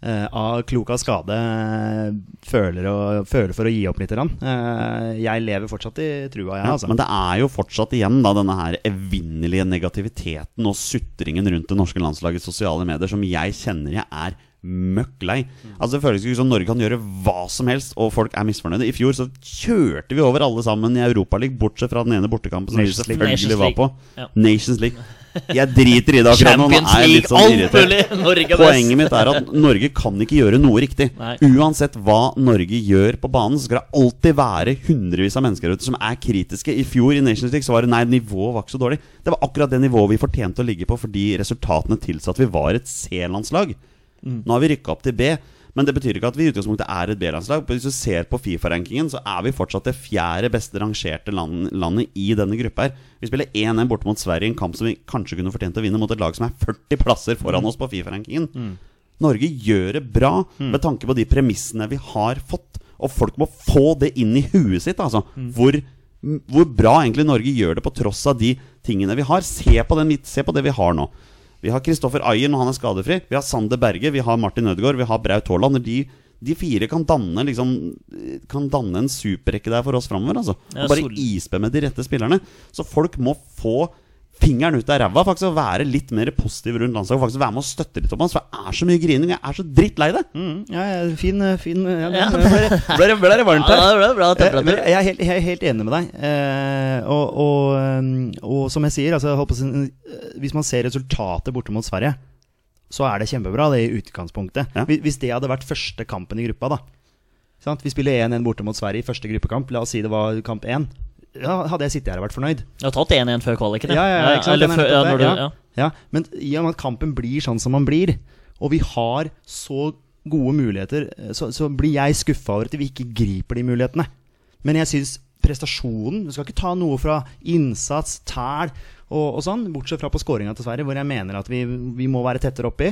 eh, av klok av skade eh, føler, å- føler for å gi opp litt. Eh, jeg lever fortsatt i trua, jeg, Ja, altså. Men det er jo fortsatt igjen da denne her evinnelige negativiteten og sutringen rundt det norske landslagets sosiale medier som jeg kjenner jeg er møkk lei. Altså Det føles ikke som Norge kan gjøre hva som helst, og folk er misfornøyde. I fjor så kjørte vi over alle sammen i Europaligaen, bortsett fra den ene bortekampen som vi Nations League. selvfølgelig var på. Ja. Nations League. Jeg driter i det akkurat nå. Nå er jeg litt sånn irritert. er. Poenget mitt er at Norge kan ikke gjøre noe riktig. Nei. Uansett hva Norge gjør på banen, så skal det alltid være hundrevis av mennesker ute som er kritiske. I fjor i Nations League så var det nei, nivået var ikke så dårlig. Det var akkurat det nivået vi fortjente å ligge på fordi resultatene tilsa at vi var et C-landslag. Mm. Nå har vi rykka opp til B. Men det betyr ikke at vi i utgangspunktet er et B-landslag. Hvis du ser på Fifa-rankingen, så er vi fortsatt det fjerde beste rangerte land, landet i denne gruppa her. Vi spiller 1-1 borte mot Sverige i en kamp som vi kanskje kunne fortjent å vinne, mot et lag som er 40 plasser foran oss på Fifa-rankingen. Norge gjør det bra med tanke på de premissene vi har fått. Og folk må få det inn i huet sitt, altså. Hvor, hvor bra egentlig Norge gjør det på tross av de tingene vi har. Se på, den, se på det vi har nå. Vi har Kristoffer Ayer når han er skadefri. Vi har Sander Berge, vi har Martin Ødegaard, vi har Braut Haaland. De, de fire kan danne, liksom, kan danne en superrekke der for oss framover. Altså. Og bare ispe med de rette spillerne. Så folk må få fingeren ut av ræva faktisk og være litt mer positiv rundt landslaget. Faktisk Være med og støtte litt opp hans. For det er så mye grining. Jeg er så drittlei det. Mm, ja, fin, fin ja, Ja. Ble, ble, det- ble det varmt Ja, det ble bra Eh, temperatur. jeg, er helt, jeg er helt enig med deg. Eh, og, og, og som jeg sier, altså, jeg å eh, hvis man ser resultatet borte mot Sverige, så er det kjempebra, det i utgangspunktet. Ja. Hvis det hadde vært første kampen i gruppa, da. Sant? Vi spiller 1-1 borte mot Sverige i første gruppekamp. La oss si det var kamp 1. Ja, hadde jeg sittet her og vært fornøyd. Du har tatt 1-1 før kvaliken, Ja, ja, ja. Eller er før, ja, du, ja. ja. Ja, men i og med at kampen blir sånn som man blir, og vi har så gode muligheter, så, så blir jeg skuffa over at vi ikke griper de mulighetene. Men jeg syns prestasjonen Du skal ikke ta noe fra innsats, tæl og, og sånn, bortsett fra på skåringa til Sverige, hvor jeg mener at vi, vi må være tettere oppi.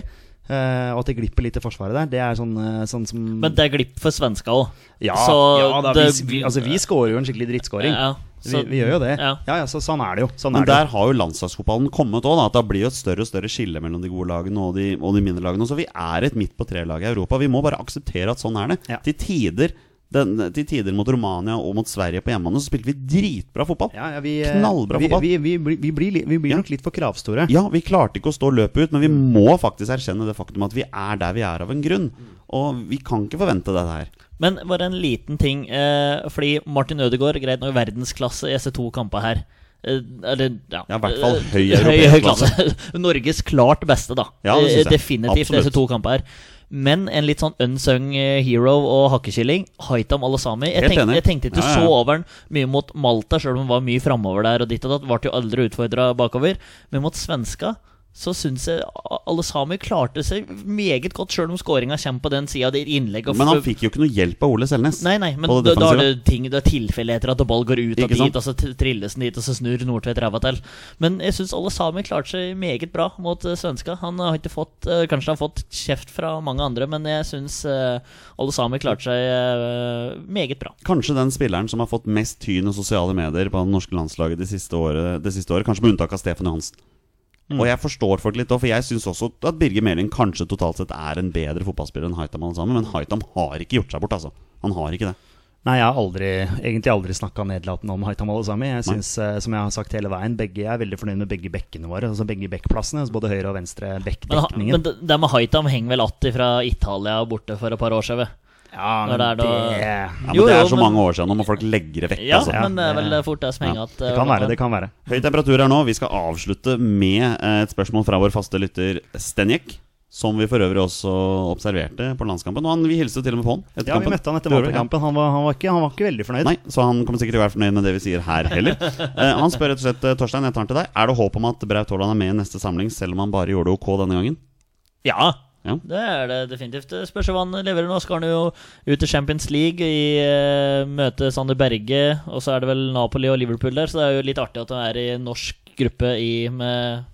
Eh, og at det glipper litt i forsvaret der. Det er sånn, uh, sånn som Men det er glipp for svenska òg. ja, så ja da, det- vi, vi, altså, vi scorer jo en skikkelig drittskåring. Ja, så- vi, vi gjør jo det. ja. Ja, ja, så sånn er det jo. Sånn Men er det jo. der har jo landslagsfotballen kommet òg. At det blir jo et større og større skille mellom de gode lagene og de, og de mindre lagene. Så vi er et midt på tre-lag i Europa. Vi må bare akseptere at sånn er det. Ja. Til tider den, til tider mot Romania og mot Sverige på hjemmebane så spilte vi dritbra fotball. Ja, ja, vi, eh, Knallbra vi, fotball. vi, vi, blir- vi, blir, vi blir Ja. nok litt for kravstore. Ja, vi klarte ikke å stå løpet ut, men vi må faktisk erkjenne det faktum at vi er der vi er av en grunn. Og vi kan ikke forvente dette her. Men bare en liten ting. Eh, fordi Martin Ødegaard greit nok verdensklasse i disse to kampene her. Eh, eller, ja. Ja, i hvert fall Eh, høy europeisk klasse. Norges klart beste, da. Ja, det synes jeg. Definitivt disse to kampene her. Men en litt sånn unsung eh, hero og hakkekilling, Haitam Alasami. Jeg, Helt tenk, jeg tenkte ikke Ja, ja. så over den mye mot Malta, sjøl om han var mye framover der. Og ditt og datt, ble jo aldri utfordra bakover. Men mot svenska så syns jeg alle sammen klarte seg meget godt, sjøl om skåringa kommer på den sida. Men han fikk jo ikke noe hjelp av Ole Selnes. Nei, nei, men da, da er det ting Det er tilfeldigheter at ball går ut og dit, og så trilles den dit, og så snur Nordtvedt ræva til. Men jeg syns alle sammen klarte seg meget bra mot uh, svenska. Han har ikke fått uh, Kanskje han har fått kjeft fra mange andre, men jeg syns uh, alle sammen klarte seg meget bra. Kanskje den spilleren som har fått mest tyn og sosiale medier på det norske landslaget det siste året, det siste året kanskje med unntak av Stefan Johansen. Mm. Og jeg forstår folk litt òg, for jeg syns også at Birger Meling kanskje totalt sett er en bedre fotballspiller enn Haitam alle sammen, men Haitam har ikke gjort seg bort, altså. Han har ikke det. Nei, jeg har aldri, egentlig aldri snakka nedlatende om Haitham sammen. Jeg synes, eh, som jeg har sagt hele veien, begge, jeg er veldig fornøyd med begge bekkene våre. Altså begge bekkplassene, altså både høyre og venstre Men, bekkdekningen. men det, det med Haitam henger vel att fra Italia borte for et par år siden? Ja, men det er det, Ja, men Jo, det er så men- mange år siden, nå må folk legge det vekk. Ja, altså. men det er vel fort det som henger att. det kan være, det kan være. Høy temperatur her nå. Vi skal avslutte med eh, et spørsmål fra vår faste lytter Stenjek. Som vi for øvrig også observerte på landskampen. Og han, vi hilste til og med på han etter Ja, vi kampen. møtte han etter ja. Han var, han, var ikke, han var ikke veldig fornøyd. Nei, så han kommer sikkert til å være fornøyd med det vi sier her heller. Eh, han spør rett og slett, eh, Torstein, jeg tar den til deg. Er det håp om at Braut Haaland er med i neste samling, selv om han bare gjorde det ok denne gangen? Ja, Ja. det er det definitivt. Spørs hva han leverer nå. Skal han jo ut til Champions League i uh, møte Sander Berge, og så er det vel Napoli og Liverpool der, så det er jo litt artig at han er i norsk gruppe i med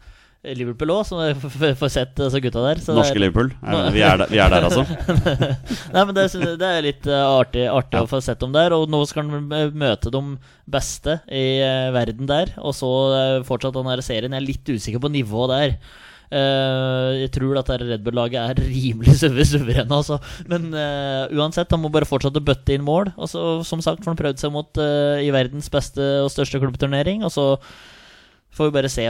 Liverpool òg, f- f- får sett disse gutta der. Norske er- Liverpool. Er, vi, er der, vi er der, altså. Nei, men det, det er litt eh, artig, artig Ja. å få sett dem der. Og nå skal han møte de beste i eh, verden der. Og så fortsatt den her serien. Jeg er litt usikker på nivået der. Eh, jeg tror at dette Red Bull-laget er rimelig suver- suverene, altså. Men eh, uansett, han må bare fortsette å bøtte inn mål. Og som sagt, får han prøvd seg mot eh, i verdens beste og største klubbturnering. Og så får vi bare se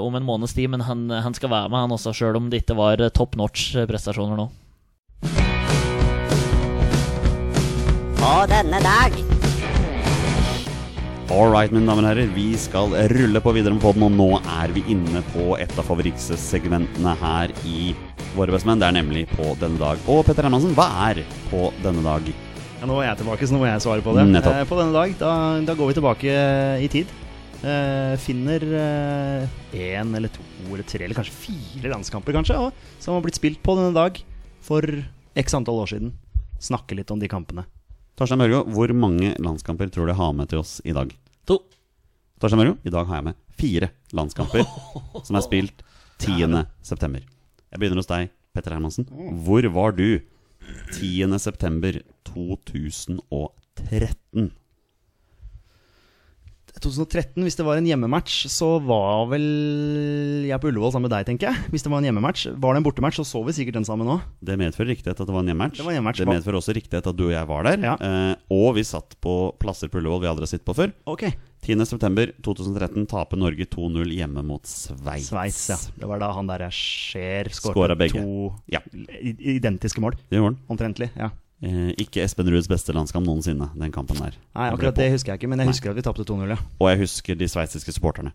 om en måneds tid, men han, han skal være med, han også, sjøl om det ikke var top notch prestasjoner nå. På denne dag All right, mine damer og herrer. Vi skal rulle på videre med poden, og nå er vi inne på et av favorittsegmentene her i Våre bestemenn. Det er nemlig På denne dag. Og Petter Hermansen, hva er På denne dag? Ja, nå er jeg tilbake, så nå må jeg svare på det. Eh, på denne dag, da, da går vi tilbake eh, i tid. Eh, finner én eller to eller tre eller kanskje fire landskamper kanskje, og, som har blitt spilt på denne dag for x antall år siden. Snakke litt om de kampene. Torstein Børgo, hvor mange landskamper tror du jeg har med til oss i dag? To. Torstein Børgo, i dag har jeg med fire landskamper som er spilt 10. september. Jeg begynner hos deg, Petter Hermansen. Hvor var du 10. september 2013? 2013, hvis det var en hjemmematch, så var vel jeg på Ullevål sammen med deg, tenker jeg. Hvis det var en hjemmematch. Var det en bortematch, så så vi sikkert den sammen òg. Det medfører riktighet at det var en hjemmematch. Det var en hjemmematch. Det medfører også riktighet at du og jeg var der. Ja. Eh, og vi satt på plasser på Ullevål vi aldri har sittet på før. Ok. 10.9.2013 taper Norge 2-0 hjemme mot Sveits. Sveits, ja. Det var da han der Skjer Skåra skåret begge. to Ja. identiske mål. Det gjorde han. Omtrentlig. ja Eh, ikke Espen Ruuds beste landskamp noensinne, den kampen der. Nei, akkurat det husker jeg ikke, men jeg Nei. husker at vi tapte 2-0. Ja. Og jeg husker de sveitsiske supporterne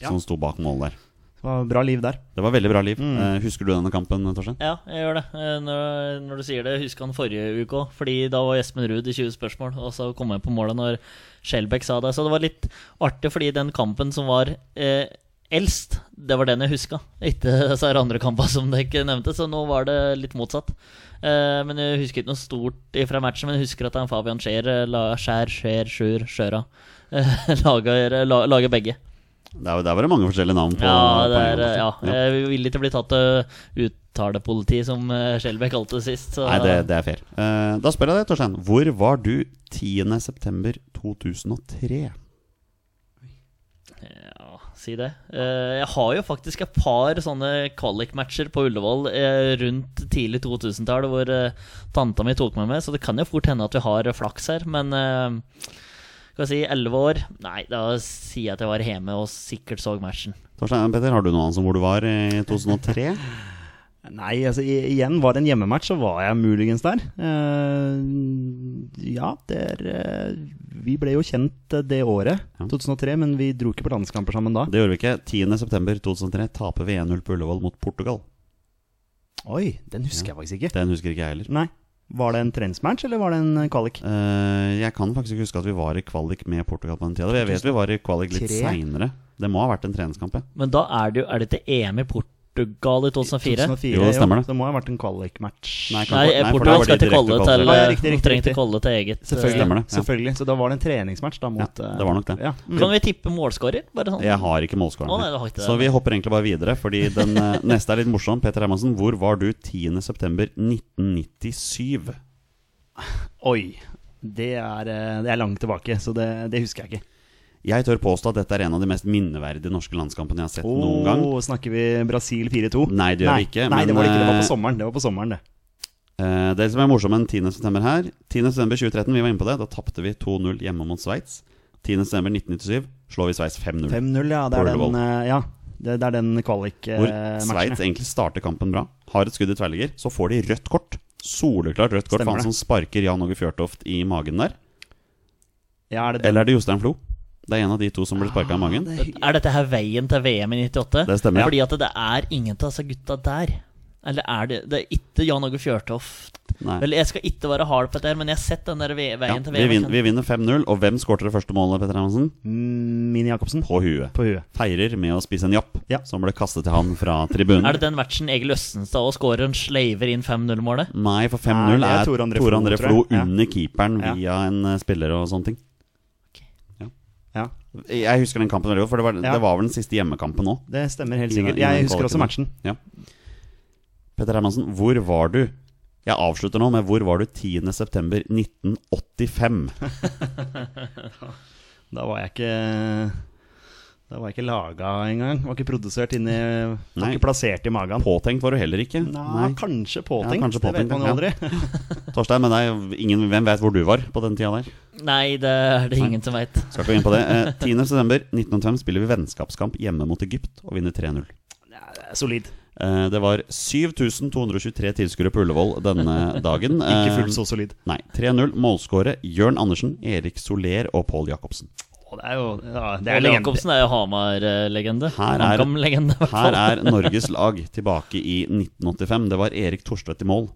Ja. som sto bak målet der. Det var bra liv der. Det var veldig bra liv. Mm. Eh, husker du denne kampen, Torstein? Ja, jeg gjør det. Eh, Når, når du sier det, husker han forrige uke òg. Fordi da var Espen Ruud i 20 spørsmål, og så kom jeg på målet når Skjelbæk sa det. Så det var litt artig, fordi den kampen som var eh, eldst, det var den jeg huska. Ikke disse andre kampene som dere ikke nevnte, så nå var det litt motsatt. Eh, men jeg husker ikke noe stort fra matchen, men jeg husker at han Fabian eh, la- Skjær, Skjer, Sjur, Skjøra eh, lager, la, lager begge. Der, der var det mange forskjellige navn på. Ja, det på er, Jonas. ja. Jeg vil ikke bli tatt til uttalepoliti, som Skjelbæk kalte det sist. Så. Nei, det, det er fair. Uh, da spør jeg deg, Torstein. Hvor var du 10.9.2003? Si det. Eh, jeg har jo faktisk et par sånne kvalik-matcher på Ullevål eh, rundt tidlig 2000-tall hvor eh, tanta mi tok meg med, så det kan jo fort hende at vi har flaks her, men skal vi si 11 år? Nei, da sier jeg at jeg var hjemme og sikkert så matchen. Torstein Petter, har du noe annet som hvor du var i 2003? Nei, altså igjen, var det en hjemmematch, så var jeg muligens der. Uh, ja, det er eh, Vi ble jo kjent eh, det året, 2003, men vi dro ikke på landskamper sammen da. Det gjorde vi ikke. 10.9.2003 taper vi 1-0 på Ullevål mot Portugal. Oi, den husker jeg faktisk ikke. Den husker ikke jeg heller. Nei. Var det en treningsmatch, eller var det en kvalik? Uh, jeg kan faktisk ikke huske at vi var i kvalik med Portugal på den tida. Jeg vet vi var i kvalik litt seinere. Det må ha vært en treningskamp, ja. Men da er det jo Er det til EM i Portugal i 2004? 2004, Jo, det stemmer det. Det må ha vært en kvalik-match. Nei, Nei, nei, Portugal skal til Kolle til, eh, riktig, riktig, trengte. Kolle til eget. eh, Selvfølgelig. Stemmer det, ja. selvfølgelig. Så da var det en treningsmatch da mot Ja, det var nok det. Ja. Mm. Kan vi tippe målskårer? Bare sånn. Jeg har ikke nei, målskåreren. har ikke Så vi hopper egentlig bare videre, fordi den eh, neste er litt morsom. Peter Hermansen, hvor var du 10.9.1997? Oi. Det er, eh, det er langt tilbake, så det, det husker jeg ikke. Jeg tør påstå at dette er en av de mest minneverdige norske landskampene jeg har sett noen gang. Snakker vi Brasil 4-2? Nei, det gjør vi ikke, Nei, men, det var det ikke. Det var eh, på sommeren. Det var på sommeren, det. Uh, det som er morsomt med den 10. september her 10. september 2013, vi var inne på det. Da tapte vi 2-0 hjemme mot Sveits. 10. september 1997 slår vi Sveits 5-0. 5-0, ja. Det er den, eh, ja, det, det er den Hvor kvalik-matchen. Sveits egentlig starter kampen bra. Har et skudd i tverrligger. Så får de rødt kort. Soleklart rødt kort for han som sparker Jan Åge Fjørtoft i magen der. ja, er det? Eller er det Jostein Flo? Det er en av de to som blir sparka i magen. Det, Er dette her veien til VM i 98? Det stemmer. ja. Fordi at det er ingen av disse gutta der. Eller er det Det er ikke Jan Åge Fjørtoft. Nei. Vel, jeg skal ikke være hard på dette, her, men jeg har sett den der veien Ja, til vi, VM. vin, vi vinner 5-0, og hvem skårte det første målet, Petter Hermansen? Mm, Mini Jacobsen På huet. på huet. Feirer med å spise en japp Ja. som ble kastet til han fra tribunen. Er det den matchen Egil Østenstad og skårer en sleiver inn 5-0-målet? Nei, for 5-0 er er Tor André Tor Flo, André Flo under keeperen Ja. via en eh, spiller og sånne ting. Jeg husker den kampen veldig godt, for det var, Ja. det var vel den siste hjemmekampen òg. det stemmer helt sikkert. Jeg husker også matchen. Ja. Petter Hermansen, hvor var du? Jeg avslutter nå med hvor var du 10.9.1985? Da var jeg ikke Da var ikke laga engang. Var ikke produsert inni Var Nei. ikke plassert i magen. Påtenkt var du heller ikke. Nei, kanskje påtenkt. Ja, kanskje det vet påtenkt, man jo ja. Torstein, men nei, ingen, hvem vet hvor du var på den tida der? Nei, det er det ingen som veit. Skal ikke gå inn på det. Eh, 10.9.1985 spiller vi vennskapskamp hjemme mot Egypt og vinner 3-0. Solid. Eh, det var 7223 tilskuere på Ullevål denne dagen. Ikke Eh, fullt så solid. Nei. 3-0. Målskåret Jørn Andersen, Erik Soler og Pål Jacobsen. Og det er jo ja, Det er Jacobsen er jo Hamar-legende. Her er- HamKam-legende, i hvert Her er Norges lag tilbake i 1985. Det var Erik Torstvedt i mål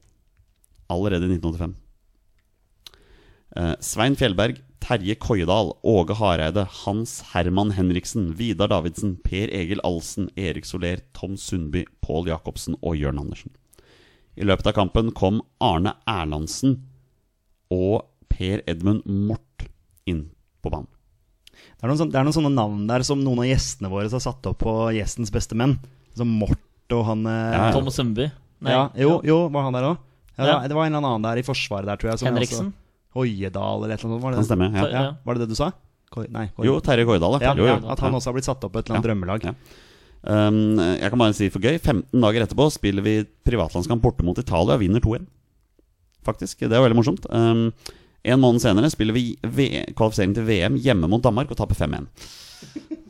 allerede i 1985. Eh, Svein Fjellberg, Terje Koiedal, Åge Hareide, Hans Herman Henriksen, Vidar Davidsen, Per Egil Alsen, Erik Soler, Tom Sundby, Pål Jacobsen og Jørn Andersen. I løpet av kampen kom Arne Erlandsen og Per Edmund Mort inn på banen. Det er, noen sånne, det er noen sånne navn der som noen av gjestene våre har satt opp på Gjestens beste menn. Som Mort og han eh, Ja, ja. Tom Sundby. Ja, Jo, jo, var han der òg? Ja, Ja. Det var en eller annen der i Forsvaret der, tror jeg. som Henriksen. også- Hoiedal eller et eller annet. Var det, Kan stemme. Ja. Ja, var det det du sa? Koi, nei, Koi- Jo, Terje Koiedal, ja, Jo, At han også har blitt satt opp på et eller annet Ja. drømmelag. Ja. Um, jeg kan bare si for gøy 15 dager etterpå spiller vi privatlandskamp borte mot Italia og vinner 2-1. Faktisk. Det er veldig morsomt. Um, en måned senere spiller vi kvalifisering til VM hjemme mot Danmark og taper 5-1.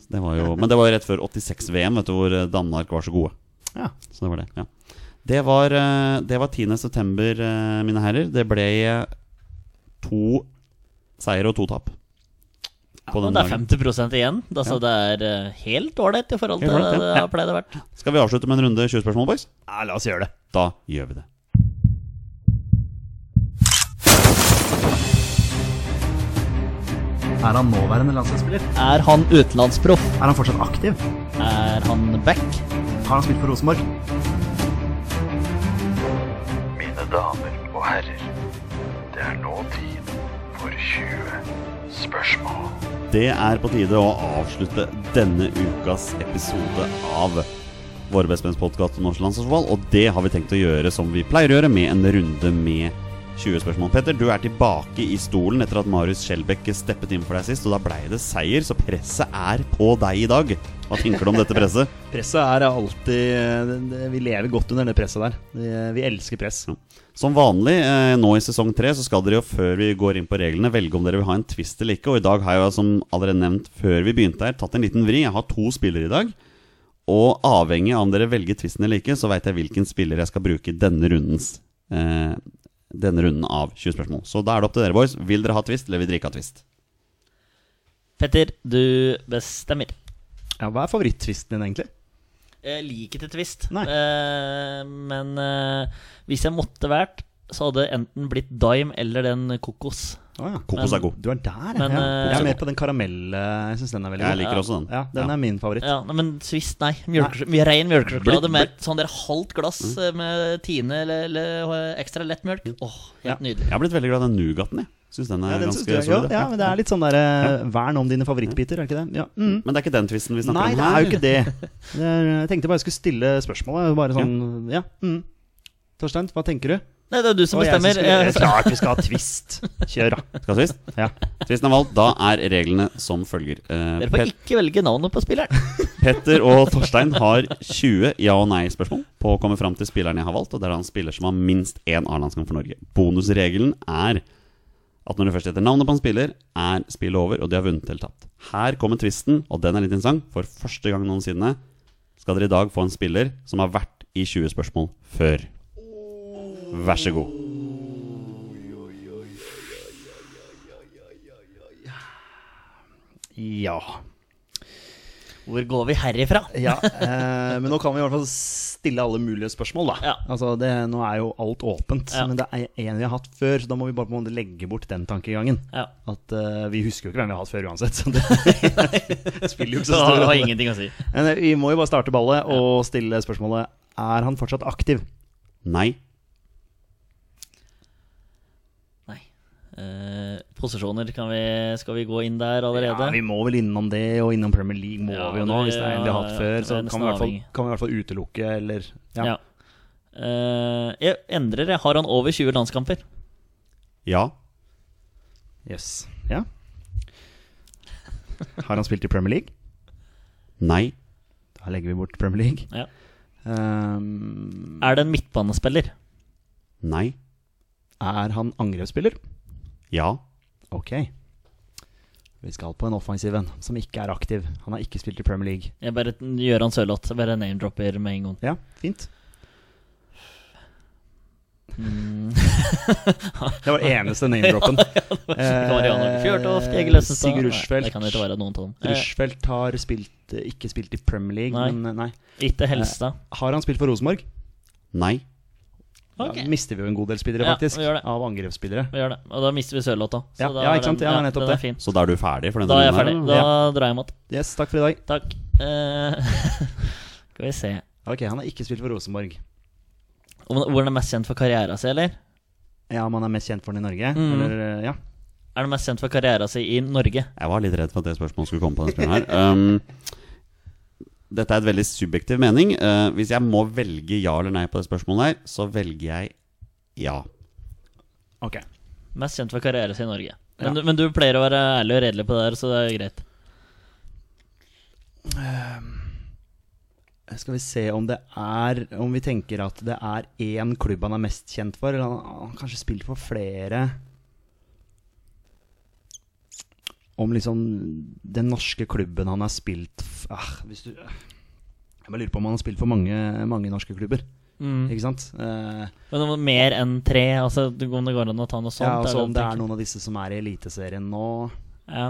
Det var jo, men det var jo rett før 86-VM, vet du, hvor eh, Danmark var så gode. Ja. Så det var det. ja Det var, eh, det var 10. september, eh, mine herrer. Det ble to seier og to tap. Ja, Men det er dagen. 50 igjen. Altså, Det er helt ålreit i forhold til det det har pleid å vært. Skal vi avslutte med en runde 20 spørsmål, boys? Ja, la oss gjøre det. Da gjør vi det. Er han nåværende landslagsspiller? Er han utenlandsproff? Er han fortsatt aktiv? Er han back? Har han spilt for Rosenborg? Mine damer og herrer, det er nå tid for 20 spørsmål. Det er på tide å avslutte denne ukas episode av Våre bestemenns podkast om norsk landslagsfotball. Og det har vi tenkt å gjøre som vi pleier å gjøre, med en runde med 20 spørsmål. Petter, du er tilbake i stolen etter at Marius Skjelbæk steppet inn for deg sist. Og da blei det seier, så presset er på deg i dag. Hva tenker du om dette presset? Presset er alltid det- det- Vi lever godt under det presset der. Vi, vi elsker press. Som vanlig eh, nå i sesong tre så skal dere jo før vi går inn på reglene velge om dere vil ha en twist eller ikke. Og i dag har jeg jo som allerede nevnt før vi begynte her, tatt en liten vri. Jeg har to spillere i dag. Og avhengig av om dere velger twisten eller ikke, så veit jeg hvilken spiller jeg skal bruke i denne rundens eh, Denne runden av 20 spørsmål. Så da er det opp til dere, boys. Vil dere ha twist, eller vil dere ikke ha twist? Petter, du bestemmer. Ja, hva er favoritt-twisten din, egentlig? Jeg liker ikke twist, Nei. eh, men eh, hvis jeg måtte vært, så hadde det enten blitt dime eller den kokos. Å ja. Kokos Men- er god. Du er der. Men, ja. eh, Jeg er mer på den karamelle. Jeg syns den er veldig god. Jeg liker Ja. også den. Ja, den er min favoritt. Ja, men Swiss, nei. Ren mye Rein mjølkesjokolade med sånn der halvt glass mm. med Tine eller, eller ekstra lettmjølk. Åh, helt nydelig. Jeg har blitt veldig glad i den Nougaten, jeg. Syns den er Ja, den ganske solid. ja, ja, men det er litt sånn der ja. vern om dine favorittbiter, er det ikke det? Ja. Mm. Men det er ikke den tvisten vi snakker Nei, om det er jo ikke det. det er, jeg tenkte bare jeg skulle stille spørsmålet. Bare sånn, ja. Mm. Torstein, hva tenker du? Nei, det er du som bestemmer. skulle- Klart vi skal ha twist. Kjør, da. Skal ha twist? Ja. Tvisten er valgt. Da er reglene som følger. Uh, Dere får Pet ikke velge navnet på spilleren. Petter og Torstein har 20 ja- og nei-spørsmål på å komme fram til spilleren jeg har valgt. Og det er da en spiller som har minst én A-landskamp for Norge. Bonusregelen er at når du først heter navnet på en spiller, er spillet over, og de har vunnet eller tapt. Her kommer tvisten, og den er litt interessant. For første gang noensinne skal dere i dag få en spiller som har vært i 20 spørsmål før. Vær så god. Ja. Hvor går vi herifra? ja eh, men nå kan vi i hvert fall stille alle mulige spørsmål, da. Ja. Altså, det, nå er jo alt åpent. Ja. Men det er en vi har hatt før, så da må vi bare på en måte legge bort den tankegangen. Ja. At eh, Vi husker jo ikke hvem vi har hatt før uansett. Så det spiller jo ikke Så stor har ingenting å si. Men eh, vi må jo bare starte ballet og stille spørsmålet Er han fortsatt aktiv. Nei. Eh, posisjoner, kan vi, skal vi gå inn der allerede? Ja, vi må vel innom det, og innom Premier League må Ja, vi jo nå. Hvis det er en vi har hatt før, så kan vi, fall, kan vi i hvert fall utelukke, eller Ja. Ja. Eh, jeg endrer. jeg. Har han over 20 landskamper? Ja. Yes. ja. Har han spilt i Premier League? Nei. Da legger vi bort Premier League. Ja. Um, Er det en midtbanespiller? Nei. er han angrepsspiller? Ja. Ok. Vi skal på en offensiv en som ikke er aktiv. Han har ikke spilt i Premier League. Jeg bare gjør han Sørloth. Bare name-dropper med en gang. Ja, fint. Mm. Det var eneste name-droppen. Østenstad Sigurd Rushfeldt. Det kan ikke være noen av dem. Eh, Rushfeldt har spilt, eh, ikke spilt i Premier League, Nei. men eh, nei. Ikke Helstad. Har han spilt for Rosenborg? Nei. Ok. Da mister vi jo en god del spillere, faktisk. Ja. Av angrepsspillere. Vi gjør det. Og da mister vi Sørloth òg. Ja, ja, ikke sant? Ja, nettopp er det. Så da er du ferdig for denne Da er jeg ferdig. Da drar jeg mot. Yes, takk for i dag. Takk. Uh, skal vi se. Ok, han har ikke spilt for Rosenborg. Hvor han er mest kjent for karrieren sin, eller? Ja, om han er mest kjent for den i Norge? Mm. Eller, eh, ja. Er han mest kjent for karrieren sin i Norge? Jeg var litt redd for at det spørsmålet skulle komme på denne spilleren her. Um, dette er et veldig subjektiv mening. Uh, hvis jeg må velge ja eller nei på det spørsmålet her, så velger jeg ja. Ok. Mest kjent for karrieren sin i Norge. Men, Ja. du, men du pleier å være ærlig og redelig på det der, så det er greit. Skal vi se om det er Om vi tenker at det er én klubb han er mest kjent for, eller han han har kanskje spilt for flere Om liksom den norske klubben han har spilt ah, hvis du, Jeg bare lurer på om han har spilt for mange, mange norske klubber. Ikke sant? Uh, Men mer enn tre? Altså, om det går an å ta noe sånt? ja, altså Om det er noen av disse som er i Eliteserien nå Ja.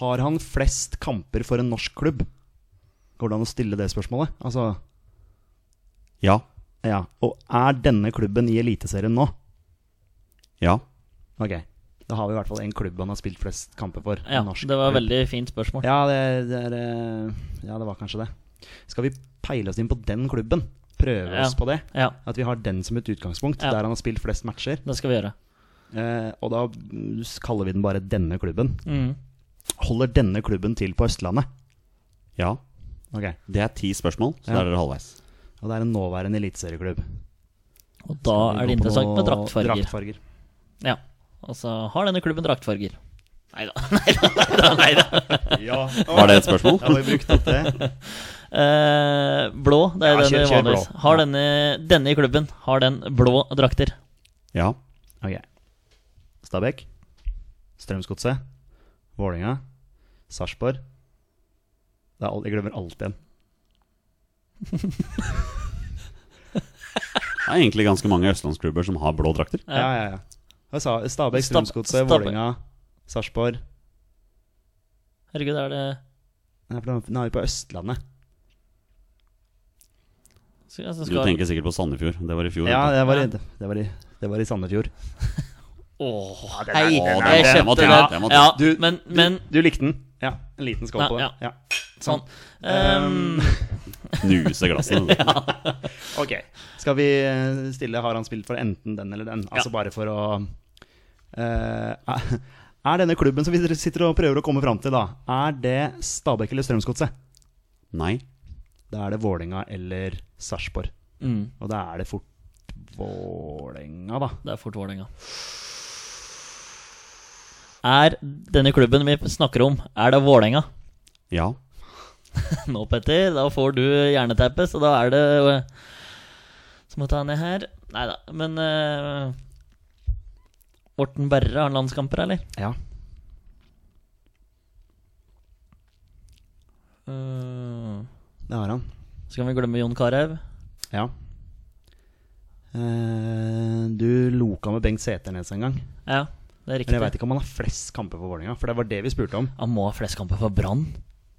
Har han flest kamper for en norsk klubb? Går det an å stille det spørsmålet? Altså, Ja. ja. Og er denne klubben i Eliteserien nå? Ja. Ok. Da har vi i hvert fall en klubb han har spilt flest kamper for. ja, norsk det var klubb. veldig fint spørsmål. Ja det, det er eh, Ja, det var kanskje det. Skal vi peile oss inn på den klubben? Prøve Ja. oss på det? Ja, At vi har den som et utgangspunkt, Ja. der han har spilt flest matcher. det skal vi gjøre. Eh, og da kaller vi den bare denne klubben. Mm. Holder denne klubben til på Østlandet? Ja. Ok. Det er ti spørsmål, så Ja. da er dere halvveis. Og det er en nåværende eliteserieklubb. Og da er det interessant med draktfarger. draktfarger. Ja. Altså, har denne klubben draktfarger? Nei da. Nei da. Var det et spørsmål? Har vi brukt opp det. Uh, blå, det er Ja, den kjør- vi kjør vanligvis blå. Har Ja. denne, denne i klubben Har den blå drakter? Ja. Ok. Stabæk. Strømsgodset. Vålinga. Sarpsborg. Det er alt- Jeg glemmer alt igjen. Det er egentlig ganske mange østlandsklubber som har blå drakter. Ja, ja, ja. Jeg sa Stabæk, Stab- Strømsgodset, Vålerenga, Sarpsborg. Herregud, er det Nei, Nå er vi på Østlandet. Så, altså, Du tenker sikkert på Sandefjord. Det var i fjor. Ja, det var, i, det var, i, det var i Sandefjord. Åh, den er- hei! den er- Jeg den må til. Ja, Du- men, men Du likte den? Ja. En liten skål på den. ja. Ja. sånn. Um, Knuse glasset. Ok. Skal vi eh, stille Har han spilt for enten den eller den? Altså bare for å uh, Er denne klubben som vi sitter og prøver å komme fram til, da Er det Stabæk eller Strømsgodset? Nei. Da er det Vålinga eller Sarpsborg. Mm, Og da er det fort Vålinga, da. det er fort Vålerenga. Er denne klubben vi snakker om, er det Vålerenga? Ja. Nå, Petter, da får du hjerneteppe, så da er det øh, Så må jeg ta ned her. Nei da, men uh, Morten Berre har landskamper, eller? Ja. Uh, Det har han. så kan vi glemme Jon Carew. Ja. Uh, du loka med Bengt Seternes en gang. Ja, det er Men jeg veit ikke om han har flest kamper for Vålerenga, for det var det vi spurte om. Han må ha flest kamper for Brann,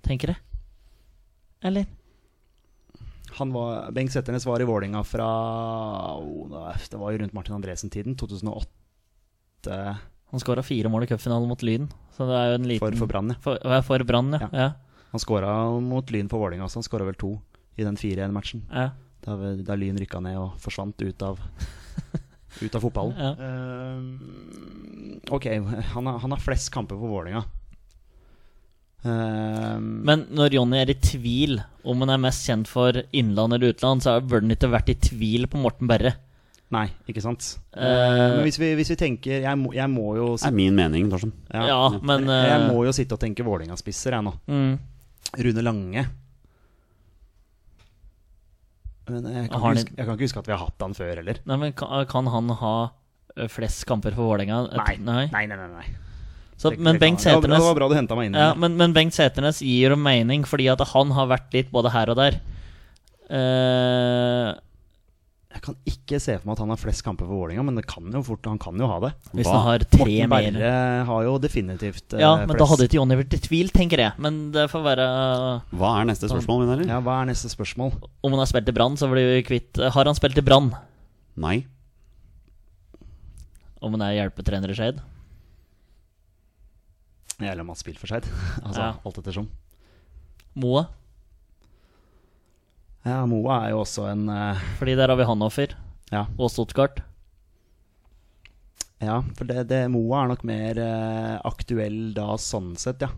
tenker jeg. Eller? Han var, Bengt Setternes var i Vålinga fra oh, Det var jo rundt Martin Andresen-tiden. 2008 Han skåra fire mål i cupfinalen mot Lyn, så det jo en liten for, for Brann. ja. For, for Brann, ja. Ja. ja. Han skåra mot Lyn for Vålinga også. han skåra vel to i den 4-1-matchen. ja. Da, da Lyn rykka ned og forsvant ut av Ut av fotballen. Ja. Eh, ok, han har, han har flest kamper for Vålerenga. Uh, Men når Jonny er i tvil om han er mest kjent for innland eller utland, så bør han ikke vært i tvil på Morten Berre. Nei, ikke sant. Uh, Men hvis vi, hvis vi tenker Jeg må, jeg må jo Det er min mening, Torsten. Ja, men Jeg eh, må jo sitte og tenke Vålerenga-spisser, jeg nå. mm, Rune Lange. Men jeg kan, han- huske, jeg kan ikke huske at vi har hatt han før heller. Nei, men kan, kan han ha flest kamper for Vålerenga? Nei, nei, nei. nei, nei. Så, men Bengt Seternes Det var bra du henta meg inn ja, men, men Bengt Seternes gir jo mening, fordi at han har vært litt både her og der. Eh, Jeg kan ikke se for meg at han har flest kamper for Vålinga, men det kan jo fort, han kan jo ha det. hvis han har tre Morten mer Berre har jo definitivt uh, Ja, men da hadde ikke Jonny vært i tvil, tenker jeg. Men det får være Hva er neste spørsmål, min herre? Ja, Hva er neste spørsmål? Om han har spilt i Brann, så blir vi kvitt Har han spilt i Brann? Nei. Om han er hjelpetrener i Skeid? Eller om han har spilt for Skeid. altså, Ja. alt ettersom. Moa? Ja, Moa er jo også en uh, Fordi der har vi Hanoffer Ja, og Stuttgart. ja for det, det, Moa er nok mer uh, aktuell da, sånn sett, ja.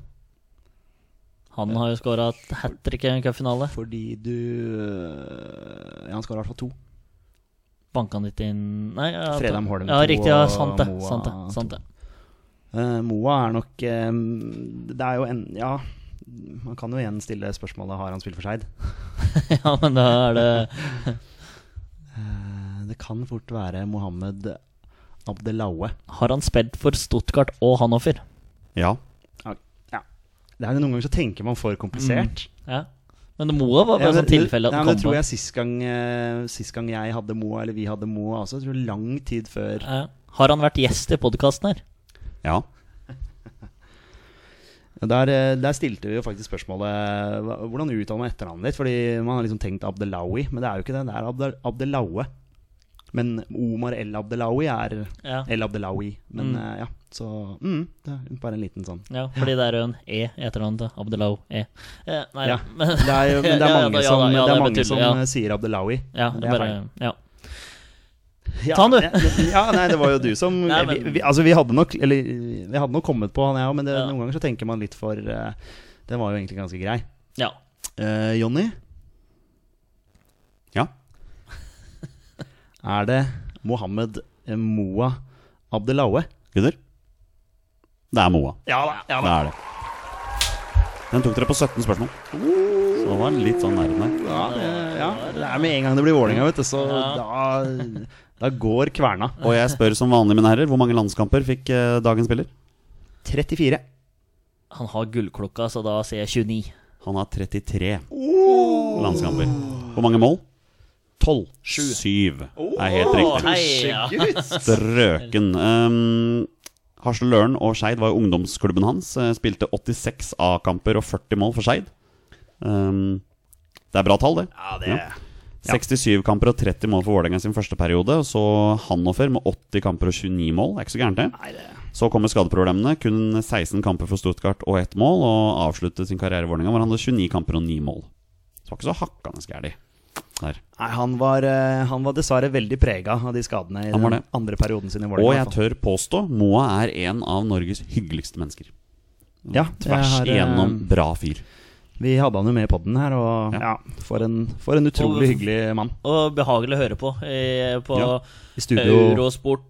Han har jo skåra hat trick i en cupfinale. Fordi du eh, Ja, han skåra i hvert fall to. Banka han litt inn Nei, ja, Fredheim Holm Ja, riktig. Ja, sant det. Sant det, sant det. Uh, Moa er nok um, Det er jo en Ja, man kan jo igjen stille spørsmålet Har han spilt for Skeid. ja, men da er det Eh, det kan fort være Mohammed Abdelaue. Har han spilt for Stuttgart og Hanoffer? Ja. Ja. Det er Noen ganger så tenker man for komplisert. Ja. Men Moa var bare Ja, men sånn tilfelle at ja, men det tror jeg sist gang, eh, sist gang jeg hadde Moa, eller vi hadde Moa også, jeg tror lang tid før Ja. Har han vært gjest i podkasten her? Ja. Der, eh, der stilte vi jo faktisk spørsmålet Hvordan uttaler man etternavnet ditt? Fordi man har liksom tenkt Abdelawi, men det er jo ikke det. Det er Abdel, Abdelaue. Men Omar El Abdelawi er Ja. El Abdelawi. Men Mm. eh, ja, så mm, Det bare en liten sånn ja fordi det er jo en E etternavnet til Abdelau E. Eh, nei, Ja, men, Det er jo men det er mange som, det er mange som sier Abdelawi. ja, det det er bare, feil. ja. Ja, Ta den, du. Ja, nei, det var jo du som Nei, men- vi, vi, Altså, vi hadde nok Eller vi hadde nok kommet på han, jeg òg, men det, Ja. noen ganger så tenker man litt for uh, Den var jo egentlig ganske grei. ja. Uh, Jonny, Ja. er det Mohammed Moa Abdelaue? Gunnar? Det er Moa. Ja da. Ja, Det er det. Den tok dere på 17 spørsmål. Så det var litt sånn nærme. Ja, det, ja, det er med en gang det blir Vålerenga, vet du, så da, da går kverna. Og jeg spør som vanlig, mine herrer, hvor mange landskamper fikk eh, dagens spiller? 34. Han har gullklokka, så da sier jeg 29. Han har 33 landskamper. Hvor mange mål? 12. 7 er helt riktig. Strøken. Um, Harsel Løren og Skeid var jo ungdomsklubben hans. eh, Spilte 86 A-kamper og 40 mål for Skeid. Um, det er bra tall, det. Ja, det Ja. 67 kamper og 30 mål for Vålerenga sin første periode. Og så Hannofer med 80 kamper og 29 mål. Det er ikke så gærent, det. Det Så kommer skadeproblemene. Kun 16 kamper for Stuttgart og ett mål. Og avsluttet sin karriere i Vålerenga hvor han hadde 29 kamper og 9 mål. Så det var ikke så hakkende gæli. der. Nei, han var, eh, han var dessverre veldig prega av de skadene i den andre perioden sin i Vålerenga. Og jeg tør påstå Moa er en av Norges hyggeligste mennesker. Ja, Tvers har, eh, igjennom bra fyr. Vi hadde han jo med i podden her, og Ja. ja, for, en, for en utrolig Og- hyggelig mann. Og behagelig å høre på i, på Ja, I studio. Eurosport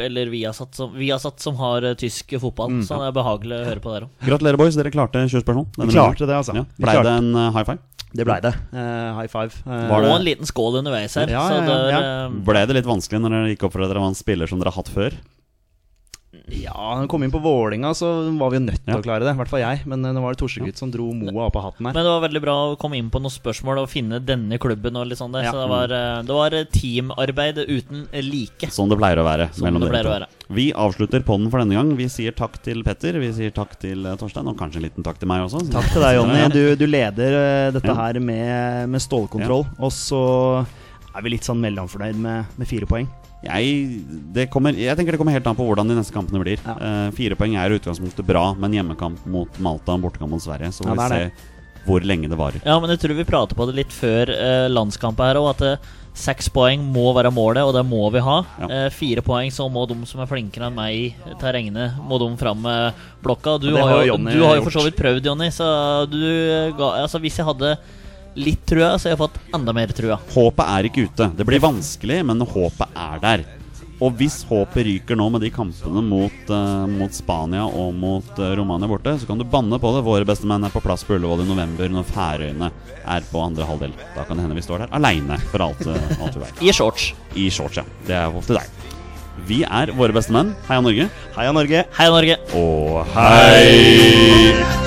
eller Viasat som, Viasat som har eh, tysk fotball. Mm. så det er behagelig å høre på der òg. Gratulerer, boys. Dere klarte 20 spørsmål. Denne klarte det, altså. Ja. Vi Blei klarte- det en uh, high five? Det blei det. Uh, high five. Eh, det- Og en liten skål underveis her. Ja, så ja, ja, det er, ja. eh, Ble det litt vanskelig når dere gikk opp for at dere var en spiller som dere har hatt før? Ja, når vi kom inn på Vålinga så var vi jo nødt til Ja. å klare det. I hvert fall jeg. Men nå det var det Torsegutt som dro Moa opp av hatten her. Men det var veldig bra å komme inn på noen spørsmål og finne denne klubben. og litt sånn der. Ja. Så det var, eh, det var teamarbeid uten like. Sånn det pleier å være. Sånn det pleier å være. Vi avslutter podden for denne gang. Vi sier takk til Petter, vi sier takk til eh, Torstein, og kanskje en liten takk til meg også. Takk til deg, Jonny. Du, du leder eh, dette Ja. her med, med stålkontroll. Og så er vi litt sånn mellomfornøyd med, med fire poeng. Jeg, det kommer, jeg tenker det kommer helt an på hvordan de neste kampene blir. Ja. Uh, fire poeng er i utgangspunktet bra, men hjemmekamp mot Malta og bortekamp mot Sverige. Så Ja, får vi det er se hvor lenge det varer. Ja, men jeg tror vi prater på det litt før uh, landskampen her òg, at eh, seks poeng må være målet, og det må vi ha. Ja. Uh, fire poeng, så må de som er flinkere enn meg i terrenget, må de fram med blokka. Du, har, har jo, du har jo for så vidt prøvd, Jonny, så du ga Altså, hvis jeg hadde litt trua, så jeg har fått enda mer trua. Håpet er ikke ute. Det blir vanskelig, men håpet er der. Og hvis håpet ryker nå med de kampene mot, uh, mot Spania og mot uh, Romania borte, så kan du banne på det. Våre bestemenn er på plass på Ullevål i november når Færøyene er på andre halvdel. Da kan det hende vi står der aleine, for alt, eh, alt vi vet. I shorts. I shorts, ja. Det er opp til deg. Vi er våre bestemenn. Heia Norge. Heia Norge! Heia Norge! Og hei